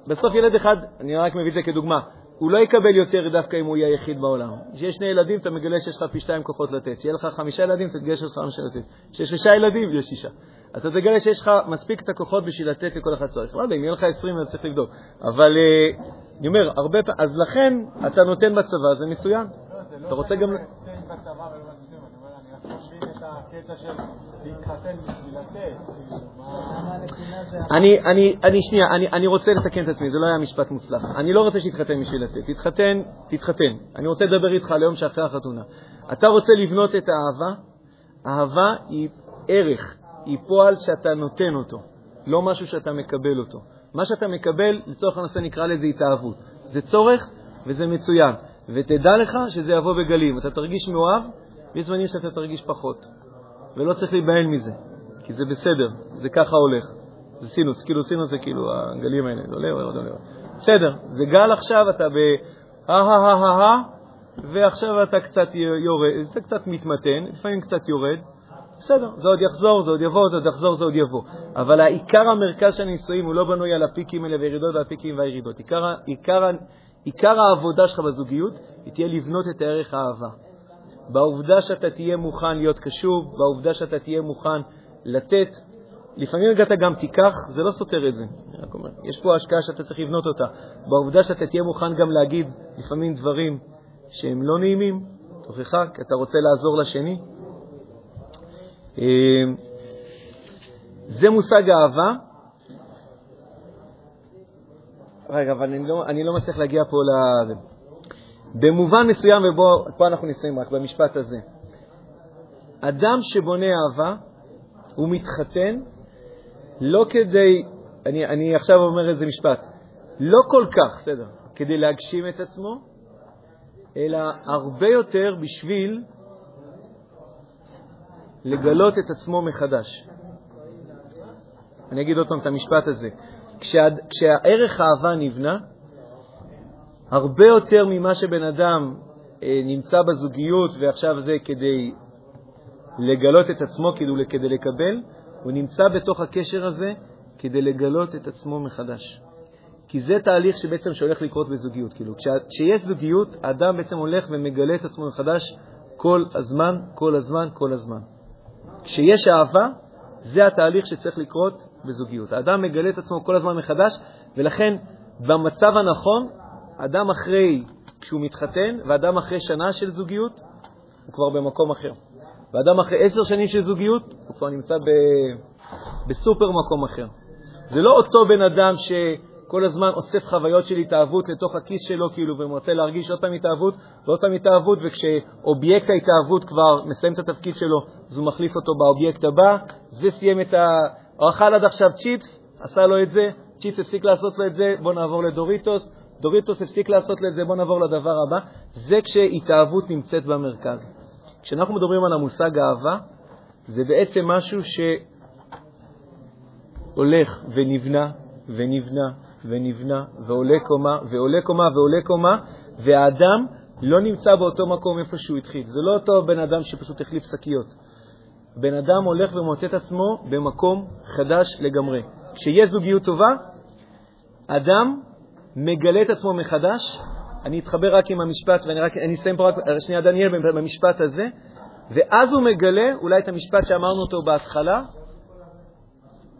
בסוף ילד אחד, אני רק מביא את זה כדוגמה, הוא לא יקבל יותר דווקא אם הוא יהיה היחיד בעולם. כשיש שני ילדים, אתה מגלה שיש לך פי שתיים כוחות לתת. כשיהיה לך חמישה ילדים, אתה תגלה שיש לך חמישה לתת. כשיש שישה ילדים, יש שישה. אתה תגלה שיש לך מספיק את הכוחות בשביל לתת לכל אחד צריך. לא יודע, אם יהיה לך עשרים, אתה צריך לבדוק. אבל אה, אני אומר, הרבה פעמים, אז לכן אתה נותן בצבא, זה מצוין. לא, לא אתה רוצה גם... הקטע של להתחתן בשביל לתת, כאילו. אני, אני, אני, שנייה, אני, אני רוצה לתקן את עצמי, זה לא היה משפט מוצלח. אני לא רוצה שתתחתן בשביל לתת. תתחתן, תתחתן. אני רוצה לדבר איתך על היום שאחרי החתונה. אתה רוצה לבנות את האהבה, אהבה היא ערך, היא פועל שאתה נותן אותו, לא משהו שאתה מקבל אותו. מה שאתה מקבל, לצורך הנושא נקרא לזה התאהבות. זה צורך וזה מצוין. ותדע לך שזה יבוא בגלים. אתה תרגיש מאוהב, ויש זמנים שאתה תרגיש פחות. ולא צריך להיבהל מזה, כי זה בסדר, זה ככה הולך. זה סינוס, כאילו סינוס זה כאילו הגלים האלה, עולה, יורד, עולה. בסדר, זה גל עכשיו, אתה ב... ועכשיו אתה קצת יורד, זה קצת מתמתן, לפעמים קצת יורד. בסדר, זה עוד יחזור, זה עוד יבוא, זה עוד יחזור, זה עוד יבוא. אבל העיקר המרכז של הנישואים הוא לא בנוי על הפיקים האלה והירידות והפיקים והירידות. עיקר, עיקר, עיקר העבודה שלך בזוגיות היא תהיה לבנות את הערך האהבה. בעובדה שאתה תהיה מוכן להיות קשוב, בעובדה שאתה תהיה מוכן לתת. לפעמים אתה גם תיקח, זה לא סותר את זה, אני רק אומר. יש פה השקעה שאתה צריך לבנות אותה. בעובדה שאתה תהיה מוכן גם להגיד לפעמים דברים שהם לא נעימים, תוכחה, כי אתה רוצה לעזור לשני. אה, זה מושג אהבה. רגע, אבל אני לא, אני לא מצליח להגיע פה ל... במובן מסוים, ופה אנחנו נסיים רק במשפט הזה. אדם שבונה אהבה, הוא מתחתן לא כדי, אני, אני עכשיו אומר איזה משפט, לא כל כך, בסדר, כדי להגשים את עצמו, אלא הרבה יותר בשביל לגלות את עצמו מחדש. אני אגיד עוד פעם את המשפט הזה. כשה, כשהערך האהבה נבנה, הרבה יותר ממה שבן אדם אה, נמצא בזוגיות ועכשיו זה כדי לגלות את עצמו, כאילו כדי לקבל, הוא נמצא בתוך הקשר הזה כדי לגלות את עצמו מחדש. כי זה תהליך שבעצם שהולך לקרות בזוגיות. כאילו, כשיש זוגיות, האדם בעצם הולך ומגלה את עצמו מחדש כל הזמן, כל הזמן, כל הזמן. כשיש אהבה, זה התהליך שצריך לקרות בזוגיות. האדם מגלה את עצמו כל הזמן מחדש, ולכן במצב הנכון, אדם אחרי, כשהוא מתחתן, ואדם אחרי שנה של זוגיות, הוא כבר במקום אחר. ואדם אחרי עשר שנים של זוגיות, הוא כבר נמצא ב... בסופר מקום אחר. זה לא אותו בן אדם כל הזמן אוסף חוויות של התאהבות לתוך הכיס שלו, כאילו, ורוצה להרגיש עוד פעם התאהבות ועוד פעם התאהבות, וכשאובייקט ההתאהבות כבר מסיים את התפקיד שלו, אז הוא מחליף אותו באובייקט הבא. זה סיים את ה... אכל עד עכשיו צ'יפס, עשה לו את זה, צ'יפס הפסיק לעשות לו את זה, בוא נעבור לדוריטוס, דוריטוס הפסיק לעשות לו את זה, בוא נעבור לדבר הבא. זה כשהתאהבות נמצאת במרכז. כשאנחנו מדברים על המושג אהבה, זה בעצם משהו שהולך ונבנה ונבנה ונבנה ועולה קומה ועולה קומה ועולה קומה, והאדם לא נמצא באותו מקום איפה שהוא התחיל. זה לא אותו בן אדם שפשוט החליף שקיות. בן אדם הולך ומוצא את עצמו במקום חדש לגמרי. כשיש זוגיות טובה, אדם מגלה את עצמו מחדש. אני אתחבר רק עם המשפט, ואני רק, אני אסיים פה רק שנייה, דניאל, במשפט הזה, ואז הוא מגלה אולי את המשפט שאמרנו אותו בהתחלה,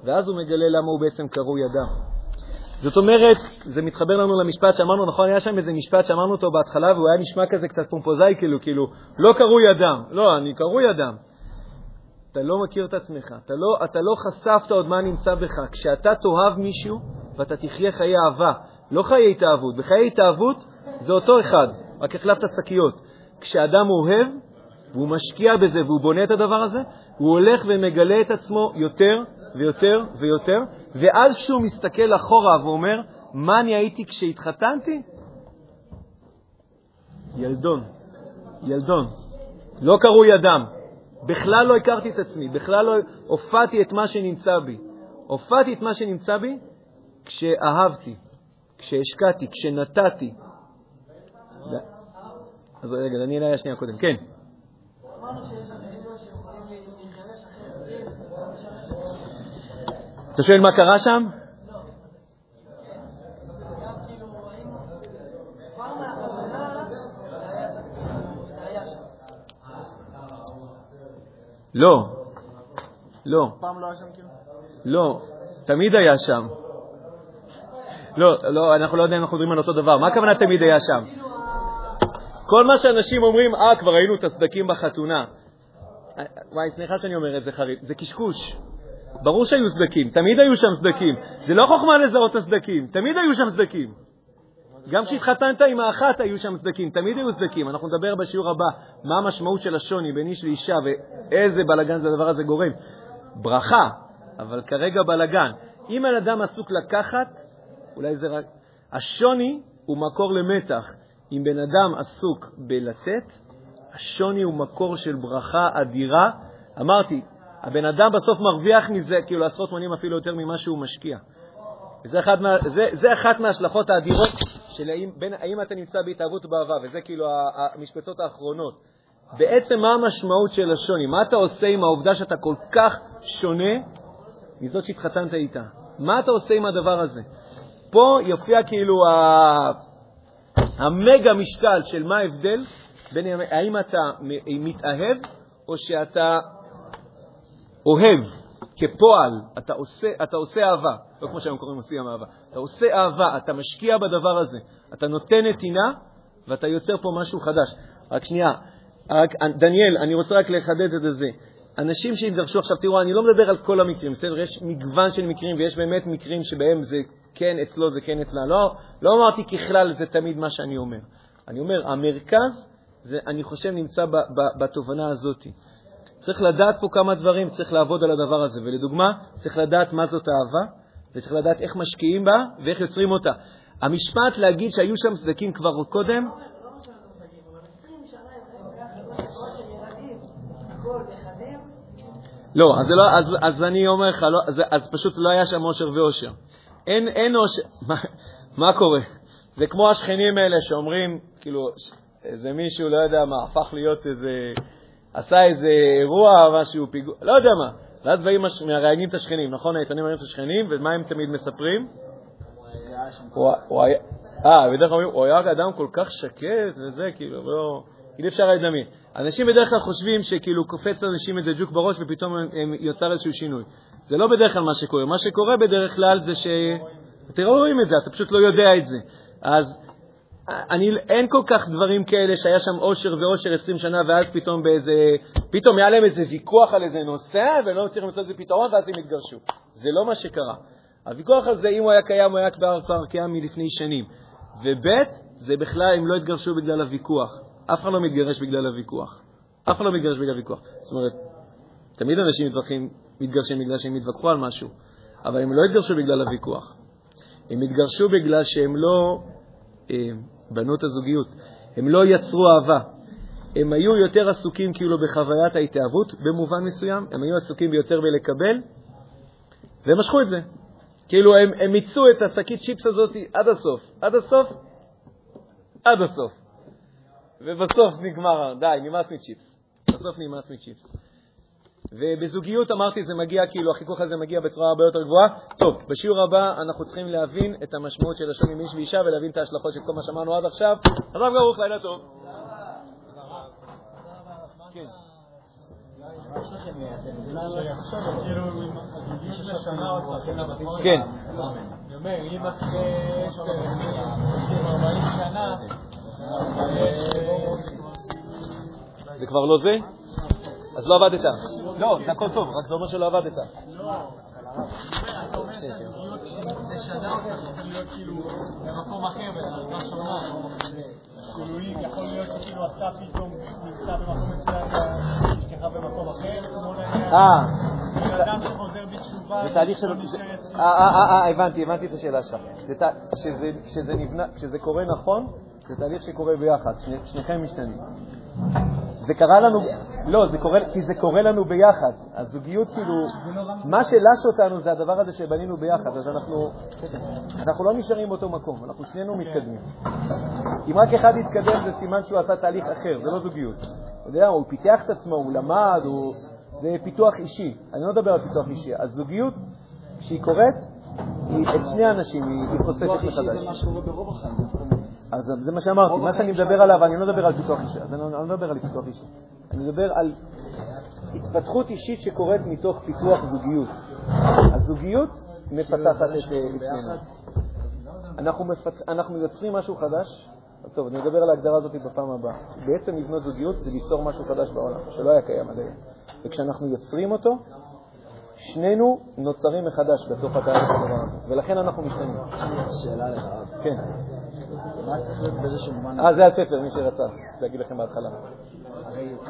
ואז הוא מגלה למה הוא בעצם קרוי אדם. זאת אומרת, זה מתחבר לנו למשפט שאמרנו, נכון, היה שם איזה משפט שאמרנו אותו בהתחלה, והוא היה נשמע כזה קצת פומפוזאי, כאילו, כאילו, לא קרוי אדם. לא, אני קרוי אדם. אתה לא מכיר את עצמך, אתה לא, אתה לא חשפת עוד מה נמצא בך. כשאתה תאהב מישהו ואתה תחיה חיי אהבה, לא חיי התאהבות. בחיי התאהבות זה אותו אחד, רק החלפת שקיות. כשאדם אוהב, והוא משקיע בזה והוא בונה את הדבר הזה, הוא הולך ומגלה את עצמו יותר ויותר ויותר, ואז כשהוא מסתכל אחורה ואומר, מה אני הייתי כשהתחתנתי? ילדון, ילדון. לא קרוי אדם. בכלל לא הכרתי את עצמי, בכלל לא הופעתי את מה שנמצא בי. הופעתי את מה שנמצא בי כשאהבתי, כשהשקעתי, כשנתתי. אז רגע, דניאל היה שנייה קודם. כן. אתה שואל מה קרה שם? לא, לא. פעם לא היה שם כאילו? לא, תמיד היה שם. לא, לא, אנחנו לא יודעים אם אנחנו מדברים על אותו דבר. מה הכוונה תמיד היה שם? כל מה שאנשים אומרים, אה, כבר ראינו את הסדקים בחתונה. וואי, סליחה שאני אומר את זה חריף, זה קשקוש. ברור שהיו סדקים, תמיד היו שם סדקים. זה לא חוכמה לזהות את הסדקים, תמיד היו שם סדקים. גם כשהתחתנת עם האחת היו שם סדקים, תמיד היו סדקים. אנחנו נדבר בשיעור הבא מה המשמעות של השוני בין איש לאישה ואיזה בלגן זה הדבר הזה גורם. ברכה, אבל כרגע בלגן. אם בן אדם עסוק לקחת, אולי זה רק... השוני הוא מקור למתח. אם בן אדם עסוק בלתת, השוני הוא מקור של ברכה אדירה. אמרתי, הבן אדם בסוף מרוויח מזה כאילו עשרות מונים אפילו יותר ממה שהוא משקיע. וזה אחד מה, זה, זה אחת מההשלכות האדירות של האם, בין, האם אתה נמצא בהתאהבות ובאהבה, וזה כאילו המשפצות האחרונות. בעצם מה המשמעות של השוני? מה אתה עושה עם העובדה שאתה כל כך שונה מזאת שהתחתנת איתה? מה אתה עושה עם הדבר הזה? פה יופיע כאילו ה... המגה משקל של מה ההבדל בין האם אתה מתאהב או שאתה אוהב. כפועל, אתה עושה, אתה עושה אהבה, לא כמו שהיום קוראים עושים אהבה, אתה עושה אהבה, אתה משקיע בדבר הזה, אתה נותן נתינה ואתה יוצר פה משהו חדש. רק שנייה, רק, דניאל, אני רוצה רק לחדד את זה. אנשים שהתגרשו עכשיו, תראו, אני לא מדבר על כל המקרים, בסדר? יש מגוון של מקרים, ויש באמת מקרים שבהם זה כן אצלו, זה כן אצלה. לא, לא אמרתי ככלל, זה תמיד מה שאני אומר. אני אומר, המרכז, זה, אני חושב, נמצא ב, ב, בתובנה הזאת. צריך לדעת פה כמה דברים, צריך לעבוד על הדבר הזה. ולדוגמה, צריך לדעת מה זאת אהבה, וצריך לדעת איך משקיעים בה ואיך יוצרים אותה. המשפט להגיד שהיו שם סדקים כבר קודם, לא, אז, לא, אז, אז אני אומר לך, לא, אז, אז פשוט לא היה שם אושר ואושר. אין, אין אושר, מה, מה קורה? זה כמו השכנים האלה שאומרים, כאילו, איזה מישהו, לא יודע מה, הפך להיות איזה, עשה איזה אירוע, משהו, פיגוע, לא יודע מה. ואז באים, מראיינים את השכנים, נכון? העיתונים מראיינים את השכנים, ומה הם תמיד מספרים? הוא היה, אה, בדרך כלל אומרים, הוא היה אדם כל כך שקט וזה, כאילו, לא, כאילו אפשר לדמיין. אנשים בדרך כלל חושבים שכאילו קופץ לאנשים איזה ג'וק בראש ופתאום הם יוצר איזשהו שינוי. זה לא בדרך כלל מה שקורה. מה שקורה בדרך כלל זה ש... אתם לא רואים את זה, אתה פשוט לא יודע את זה. אז אני, אין כל כך דברים כאלה שהיה שם אושר ואושר 20 שנה, ואז פתאום באיזה, פתאום היה להם איזה ויכוח על איזה נושא, ולא מצליחים למצוא איזה פתרון, ואז הם התגרשו. זה לא מה שקרה. הוויכוח הזה, אם הוא היה קיים, הוא היה כבר קיים מלפני שנים. וב' זה בכלל, הם לא התגרשו בגלל הוויכוח. אף אחד לא מתגרש בגלל הוויכוח. אף אחד לא מתגרש בגלל הוויכוח. זאת אומרת, תמיד אנשים מתווכחים, מתגרשים בגלל שהם התווכחו על משהו, אבל הם לא התגרשו בגלל הוויכוח. הם התגרשו בגלל שהם לא אה, בנו את הזוגיות, הם לא יצרו אהבה. הם היו יותר עסוקים כאילו בחוויית ההתאהבות במובן מסוים, הם היו עסוקים ביותר בלקבל, והם משכו את זה. כאילו הם, מיצו את השקית צ'יפס הזאת עד הסוף. עד הסוף? עד הסוף. ובסוף נגמר, די, נמאס מצ'יפס. בסוף נמאס מצ'יפס. ובזוגיות אמרתי, זה מגיע, כאילו, החיכוך הזה מגיע בצורה הרבה יותר גבוהה. טוב, בשיעור הבא אנחנו צריכים להבין את המשמעות של לשון עם איש ואישה ולהבין את ההשלכות של כל מה שאמרנו עד עכשיו. הרב ברוך, לילה טוב. כן. כאילו, כן. אני אומר, אם אחרי יש כאלה 40 שנה, זה כבר לא זה? אז לא עבדת. לא, זה הכל טוב, רק זה אומר שלא עבדת. משנה אותך, יכול להיות כאילו במקום אחר, בדרגה שונה. כאילו, היא יכול להיות שכאילו אתה פתאום נמצא במקום מסוים, אשתך במקום אחר, כמו נניח, אה, שחוזר בתשובה, זה תהליך של... לא. אה, אה, אה, אה, הבנתי, הבנתי את השאלה שלך. כשזה קורה נכון, זה תהליך שקורה ביחד, שני- שניכם משתנים. זה קרה לנו, לא, זה קורה, כי זה קורה לנו ביחד. הזוגיות כאילו, מה שלש אותנו זה הדבר הזה שבנינו ביחד, אז אנחנו, אנחנו לא נשארים באותו מקום, אנחנו שנינו מתקדמים. אם רק אחד יתקדם זה סימן שהוא עשה תהליך אחר, זה לא זוגיות. אתה יודע, הוא פיתח את עצמו, הוא למד, הוא... זה פיתוח אישי. אני לא מדבר על פיתוח אישי. הזוגיות, כשהיא קורית, היא, את שני האנשים היא, חושפת מחדש. זה מה שקורה ברוב החיים. אז זה מה שאמרתי, מה שאני מדבר עליו, אני לא מדבר על פיתוח אישי, אז אני לא אני לא מדבר על פיתוח אישי. אני מדבר על התפתחות אישית שקורית מתוך פיתוח זוגיות. הזוגיות מפתחת את אה, את שנינו. אנחנו מפת- אנחנו יוצרים משהו חדש, טוב, אני אדבר על ההגדרה הזאת בפעם הבאה. בעצם לבנות זוגיות זה ליצור משהו חדש בעולם, שלא היה קיים עד היום. וכשאנחנו יוצרים אותו, שנינו נוצרים מחדש בתוך התהליך הדבר הזה, ולכן אנחנו משתנים. שאלה לך. כן. אה, זה הספר, מי שרצה להגיד לכם בהתחלה.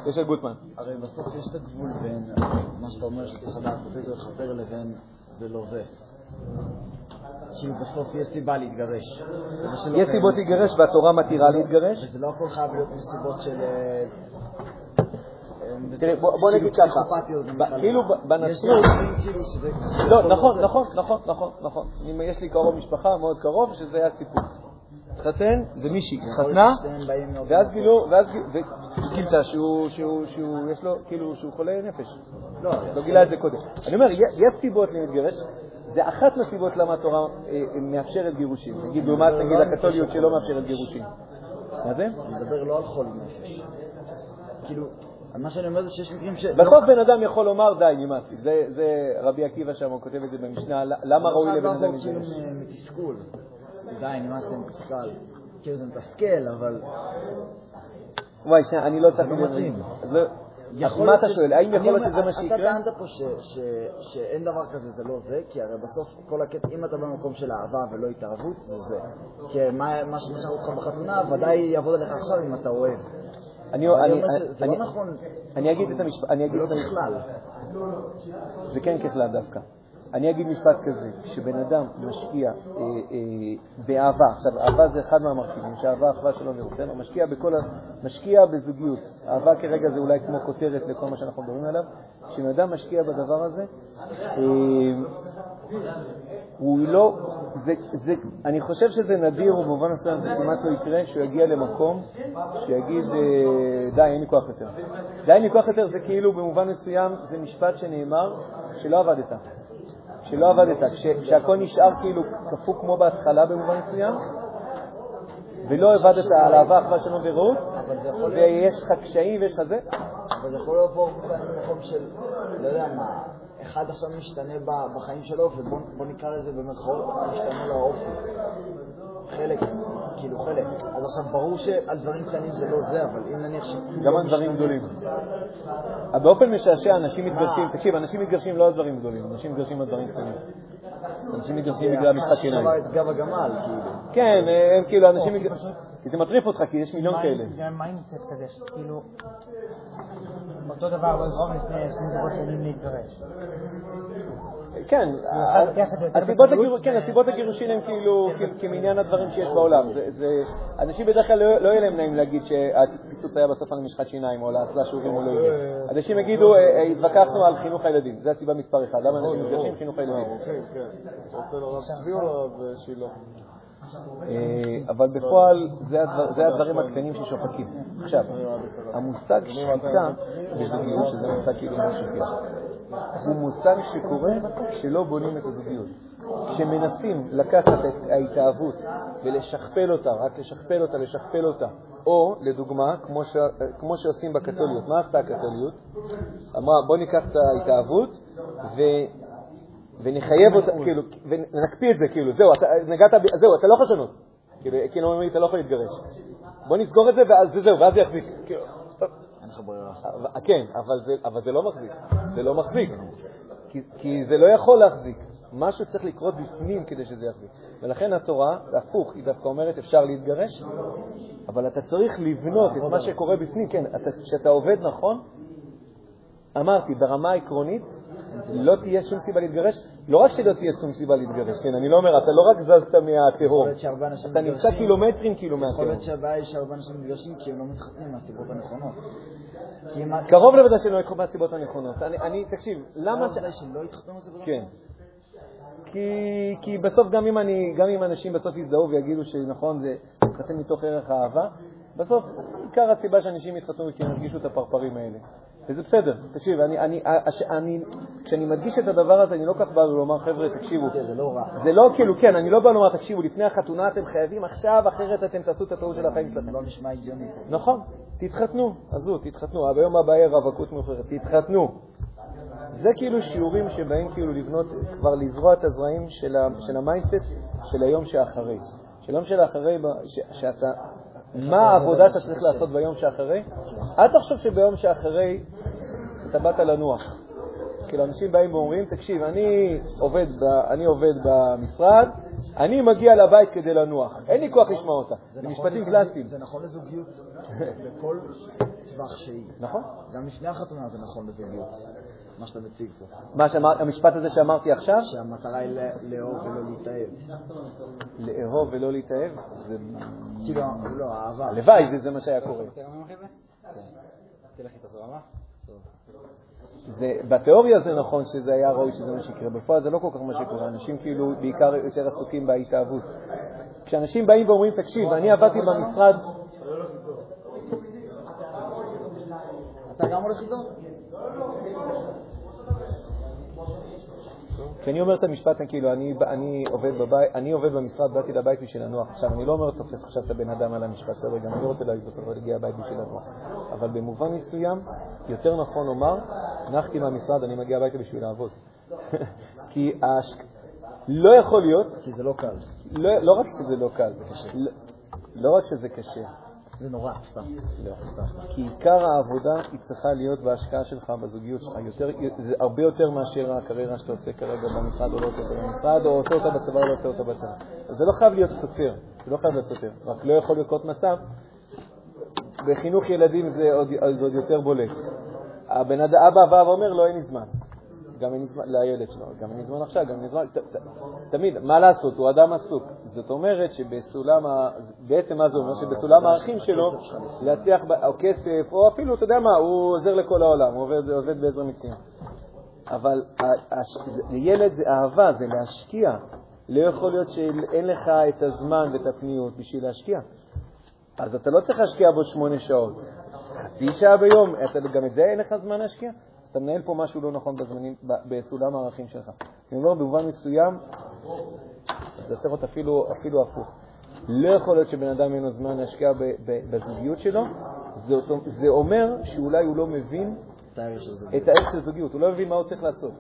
זה של גוטמן. הרי בסוף יש את הגבול בין מה שאתה אומר שצריך לדעת בטבע לחבר לבין זה לא זה. כאילו בסוף יש סיבה להתגרש. יש סיבות להתגרש והתורה מתירה להתגרש. וזה לא הכל חייב להיות מסיבות של... אה, אה, תראה, בוא נגיד כאילו ככה. כאילו יש בנצרות, כאילו. לא, נכון, נכון, נכון, נכון, נכון. יש לי קרוב משפחה מאוד קרוב, שזה היה סיפור. התחתן, זה מישהי, התחתנה, ואז. גילו, ואז וגילתה שהוא, יש לו, כאילו, שהוא חולה נפש. לא, לא גילה את זה קודם. אני אומר, יש סיבות להתגרש, זה אחת מהסיבות למה התורה אה, אה, מאפשרת גירושים. נגיד, לעומת נגיד הקתוליות שלא מאפשרת גירושים. מה זה? אני מדבר לא על חולי נפש. כאילו, מה שאני אומר זה שיש מקרים ש... בסוף בן אדם יכול לומר, די, נמאס לי. זה- רבי עקיבא שם, הוא כותב את זה במשנה, למה ראוי לבן אדם כאילו להתגרש? מתסכול. די, נמאס לי מתוסכל. כאילו זה מתסכל, אבל... וואי, שנייה, אני לא צריך... לא מתאים. אז לא- מה אתה שואל? האם יכול להיות שזה מה אתה שיקרה? טענת פה שאין דבר כזה, זה לא זה, כי הרי בסוף כל הקטע, אם אתה במקום של אהבה ולא התערבות, זה זה. כי מה שמשך אותך בחתונה, ודאי יעבוד עליך עכשיו אם אתה אוהב. אני- אומר שזה לא נכון. אני אגיד את המשפט, אני אגיד ולא את המשפט, בכלל. זה כן ככלל דווקא. אני אגיד משפט כזה, כשבן אדם משקיע אה, אה, באהבה, עכשיו אהבה זה אחד מהמרכיבים, שאהבה אחווה נרצה, הוא משקיע בכל. משקיע בזוגיות. אהבה כרגע זה אולי כמו כותרת לכל מה שאנחנו מדברים עליו. כשבן אדם משקיע בדבר הזה, אה, הוא לא, זה, זה, אני חושב שזה נדיר, ובמובן מסוים זה כמעט לא יקרה, שהוא יגיע למקום שיגיד, אה, די, אין לי כוח יותר. די, אין לי כוח יותר, זה כאילו במובן מסוים, זה משפט שנאמר שלא עבדת. שלא עבדת, כש, כשהכל נשאר כאילו קפוא כמו בהתחלה במובן מסוים, ולא עבדת על אהבה, אחווה, שלום ורעות, ויש לך קשיים ויש לך זה, אבל זה יכול לבוא ממקום של, לא יודע מה, אחד עכשיו משתנה בחיים שלו, ובוא נקרא לזה במרכאות, משתנה לו האופי. חלק, כאילו חלק. אז עכשיו ברור שעל דברים קטנים זה לא זה, אבל אם נניח ש... גם על דברים גדולים. באופן משעשע אנשים מתגרשים, תקשיב, אנשים מתגרשים לא על דברים גדולים, אנשים מתגרשים על דברים קטנים. אנשים מתגרשים בגלל משחת שיניים. שבר את גב הגמל, כאילו. כן, הם כאילו, אנשים מתגרשים... כי זה מטריף אותך, כי יש מיליון כאלה. זה mindset כזה, שכאילו, אותו דבר לא יגרום לשני שני זוגות שונים להתגרש. כן, הסיבות כן, הגירושין הם כאילו כמניין הדברים שיש בעולם. זה- זה- אנשים בדרך כלל לא לא יהיה להם נעים להגיד שהפיצוץ היה בסוף על משחת שיניים או על האסלה שהורים או לא הורים. אנשים יגידו, "אה, אה, התווכחנו על חינוך הילדים. זו הסיבה מספר אחד. למה אנשים מתגרשים? חינוך הילדים. כן, כן. אה, אבל בפועל זה הדבר- זה הדברים הקטנים ששוחקים. עכשיו, המושג שחיטה בזוגיות, שזה מושג כאילו שכיח, הוא מושג שקורה כשלא בונים את הזוגיות. כשמנסים לקחת את ההתאהבות ולשכפל אותה, רק לשכפל אותה, לשכפל אותה, או, לדוגמה, כמו, ש... כמו שעושים בקתוליות. מה עשתה הקתוליות? אמרה, בוא ניקח את ההתאהבות ו... ונחייב אותה, כאילו, ונקפיא את זה, כאילו, זהו, אתה נגעת, זהו, אתה לא יכול לשנות. כאילו, כאילו, אומרים לי, אתה לא יכול להתגרש. בוא נסגור את זה, ואז זה זהו, ואז זה יחזיק. לך ברירה. כן, אבל זה, לא מחזיק. זה לא מחזיק. כי, זה לא יכול להחזיק. משהו צריך לקרות בפנים כדי שזה יחזיק. ולכן התורה, הפוך, היא דווקא אומרת אפשר להתגרש, אבל אתה צריך לבנות את מה שקורה בפנים. כן, אתה- כשאתה עובד נכון, אמרתי, ברמה העקרונית, לא תהיה שום סיבה להתגרש. לא רק שלא תהיה שום סיבה להתגרש, כן, אני לא אומר, אתה לא רק זזת יכול מהתהום, אתה נמצא קילומטרים כאילו יכול מהתהום. להיות שהבעיה היא שהרבה אנשים מתגרשים כי הם לא מתחתנים מהסיבות הנכונות. קרוב לוודאי שלא יקחו מהסיבות הנכונות. אני, תקשיב, למה ש... כן. כי, כי בסוף, גם אם, אני, גם אם אנשים בסוף יזדהו ויגידו שנכון, זה מתחתן מתוך ערך האהבה, בסוף עיקר הסיבה שאנשים יתחתנו היא כי הם הרגישו את הפרפרים האלה. וזה בסדר. תקשיב, אני, אני, הש- אני, כשאני מדגיש את הדבר הזה, אני לא כך בא לומר, חבר'ה, תקשיבו, כן, זה לא רע. זה לא כאילו, כן, אני לא בא לומר, תקשיבו, לפני החתונה אתם חייבים עכשיו, אחרת אתם תעשו את הטעות של החיים שלכם. לא נשמע הגיוני. נכון, תתחתנו, עזבו, תתחתנו. ביום הבא יהיה רווקות מאוחרת, תתחתנו. זה כאילו שיעורים שבאים כאילו לבנות, כבר לזרוע את הזרעים של, של ה mindset של היום שאחרי. של היום שאחרי, שאתה, מה העבודה שאתה צריך לעשות ביום שאחרי? אל תחשוב שביום שאחרי אתה באת לנוח. כאילו, אנשים באים ואומרים, תקשיב, אני עובד, ב, אני עובד במשרד, אני מגיע לבית כדי לנוח. אין לי כוח לשמוע אותה. זה נכון משפטים קלאסיים. זה נכון לזוגיות בכל טווח שהיא. נכון? גם לפני החתונה זה נכון לזוגיות, מה שאתה מציג פה. מה שאמר, המשפט הזה שאמרתי עכשיו, שהמטרה היא לאהוב ולא להתאהב. לאהוב ולא להתאהב, זה... כאילו, לא, אהבה. הלוואי וזה מה שהיה קורה. זה, בתיאוריה זה נכון שזה היה ראוי שזה מה שיקרה, בפועל זה לא כל כך מה שקורה, אנשים כאילו בעיקר יותר עסוקים בהתאהבות. כשאנשים באים ואומרים, תקשיב, אני עבדתי במשרד, אתה גם הולך איתו? כשאני אומר את המשפט, כאילו, אני, אני, עובד בבית, אני עובד במשרד, באתי לבית בשביל לנוח. עכשיו, אני לא אומר תופס עכשיו את הבן אדם על המשפט, בסדר, גם אני לא רוצה להגיד בסוף, להגיע הבית בשביל לנוח. אבל במובן מסוים, יותר נכון לומר, נחתי מהמשרד, אני מגיע הביתה בשביל לעבוד. כי הש... לא יכול להיות, כי זה לא קל. לא, לא רק שזה לא קל, זה קשה. לא, לא רק שזה קשה, זה נורא, סתם. לא, כי עיקר העבודה היא צריכה להיות בהשקעה שלך בזוגיות שלך. זה הרבה יותר מאשר הקריירה שאתה עושה כרגע במשרד או לא עושה אותה במשרד, או עושה אותה בצבא או לא עושה אותה בצבא. אז זה לא חייב להיות סופר, זה לא חייב להיות סופר. רק לא יכול לקרות מצב, בחינוך ילדים זה עוד, יותר בולט. הבן אדם, אבא בא ואומר לו, אין לי זמן. גם אין זמן לילד שלו, גם אין זמן עכשיו, גם אין זמן, תמיד, מה לעשות, הוא אדם עסוק. זאת אומרת שבסולם. בעצם מה זה אומר? שבסולם הערכים שלו, להצליח. או כסף, או אפילו, אתה יודע מה, הוא עוזר לכל העולם, הוא עובד, בעזר מציון. אבל. ילד זה אהבה, זה להשקיע. לא יכול להיות שאין לך את הזמן ואת הפניות בשביל להשקיע. אז אתה לא צריך להשקיע בו שמונה שעות. חצי שעה ביום, אתה, גם את זה אין לך זמן להשקיע? אתה מנהל פה משהו לא נכון בזמנים, בסולם הערכים שלך. אני אומר, במובן מסוים, זה צריך להיות אפילו, אפילו הפוך. לא יכול להיות שבן אדם אין לו זמן להשקיע בזוגיות שלו, זה, זה אומר שאולי הוא לא מבין את הערך של זה. זוגיות, הוא לא מבין מה הוא צריך לעשות.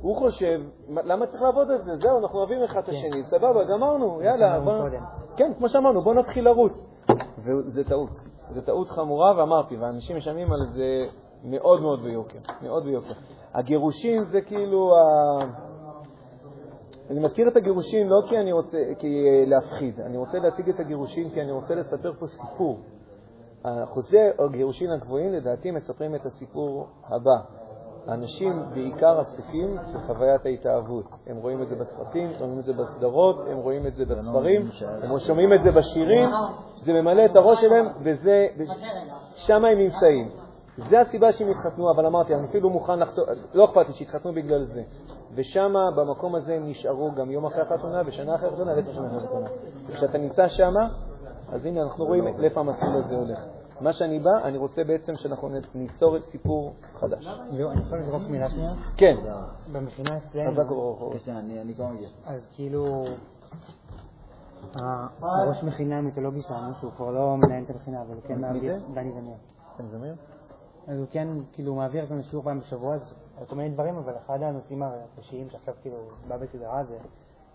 הוא חושב, "מה- למה צריך לעבוד על זה? זהו, אנחנו אוהבים אחד את השני, סבבה, גמרנו, יאללה. בוא-. כן, כמו שאמרנו, בוא נתחיל לרוץ. וזה טעות. זו טעות חמורה, ואמרתי, ואנשים משלמים על זה מאוד מאוד ביוקר, מאוד ביוקר. הגירושים זה כאילו ה... אני מזכיר את הגירושים לא כי אני רוצה, כי אה, להפחיד, אני רוצה להציג את הגירושים כי אני רוצה לספר פה סיפור. אחוזי הגירושים הגבוהים לדעתי מספרים את הסיפור הבא. האנשים בעיקר עסוקים בחוויית ההתאהבות. הם רואים את זה בסרטים, רואים את זה בסדרות, הם רואים את זה בספרים, הם שומעים את זה בשירים, זה ממלא את הראש שלהם, וזה, שם הם נמצאים. זה הסיבה שהם התחתנו, אבל אמרתי, אני אפילו מוכן לחתום, לא אכפת לי שיתחתנו בגלל זה. ושם, במקום הזה, הם נשארו גם יום אחרי החתונה, ושנה אחרי החתונה, ועשר שנה אחרי החתונה. וכשאתה נמצא שם, אז הנה, אנחנו רואים לאיפה המסלול הזה הולך. מה שאני בא, אני רוצה בעצם שאנחנו ניצור סיפור חדש. אני יכול לזרוק מילה שנייה? כן. במכינה אצלנו, אני אני כבר מגיע. אז כאילו, ה- הראש מכינה המיתולוגי שלנו, שהוא כבר לא מנהל את המכינה, אבל הוא כן מי מעביר? דני זמיר. אז הוא כן, כאילו, מעביר לנו שיעור פעם בשבוע, אז כל מיני דברים, אבל אחד הנושאים הראשיים שעכשיו כאילו בא בסדרה זה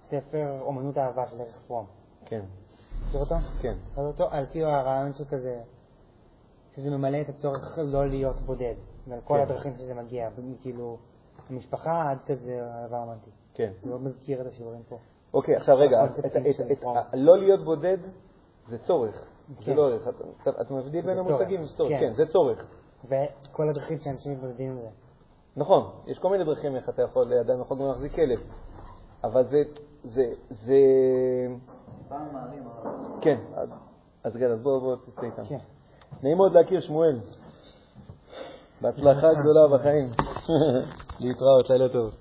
ספר אומנות האהבה של ערך פרום. כן. מכיר אותו? כן. אז אותו, על כאילו הרעיון של כזה, שזה ממלא את הצורך לא להיות בודד, ועל כל כן. הדרכים שזה מגיע, כאילו, המשפחה עד כזה אהבה רומנטית. כן. זה מאוד מזכיר את השיעורים פה. אוקיי, עכשיו רגע, את- את- את- לא להיות בודד זה צורך, זה כן. לא ערך. אתה- מבדיל בין המושגים, זה צורך, כן. כן, זה צורך. וכל הדרכים שאנשים מתמודדים עם זה. נכון, יש כל מיני דרכים איך אתה יכול, אדם יכול גם להחזיק כלב, אבל זה, זה, זה, פעם מעלים. כן, אז- כן, אז בוא, בוא תצא איתם. כן. נעים מאוד להכיר שמואל. בהצלחה גדולה בחיים. להתראות, לילה טוב.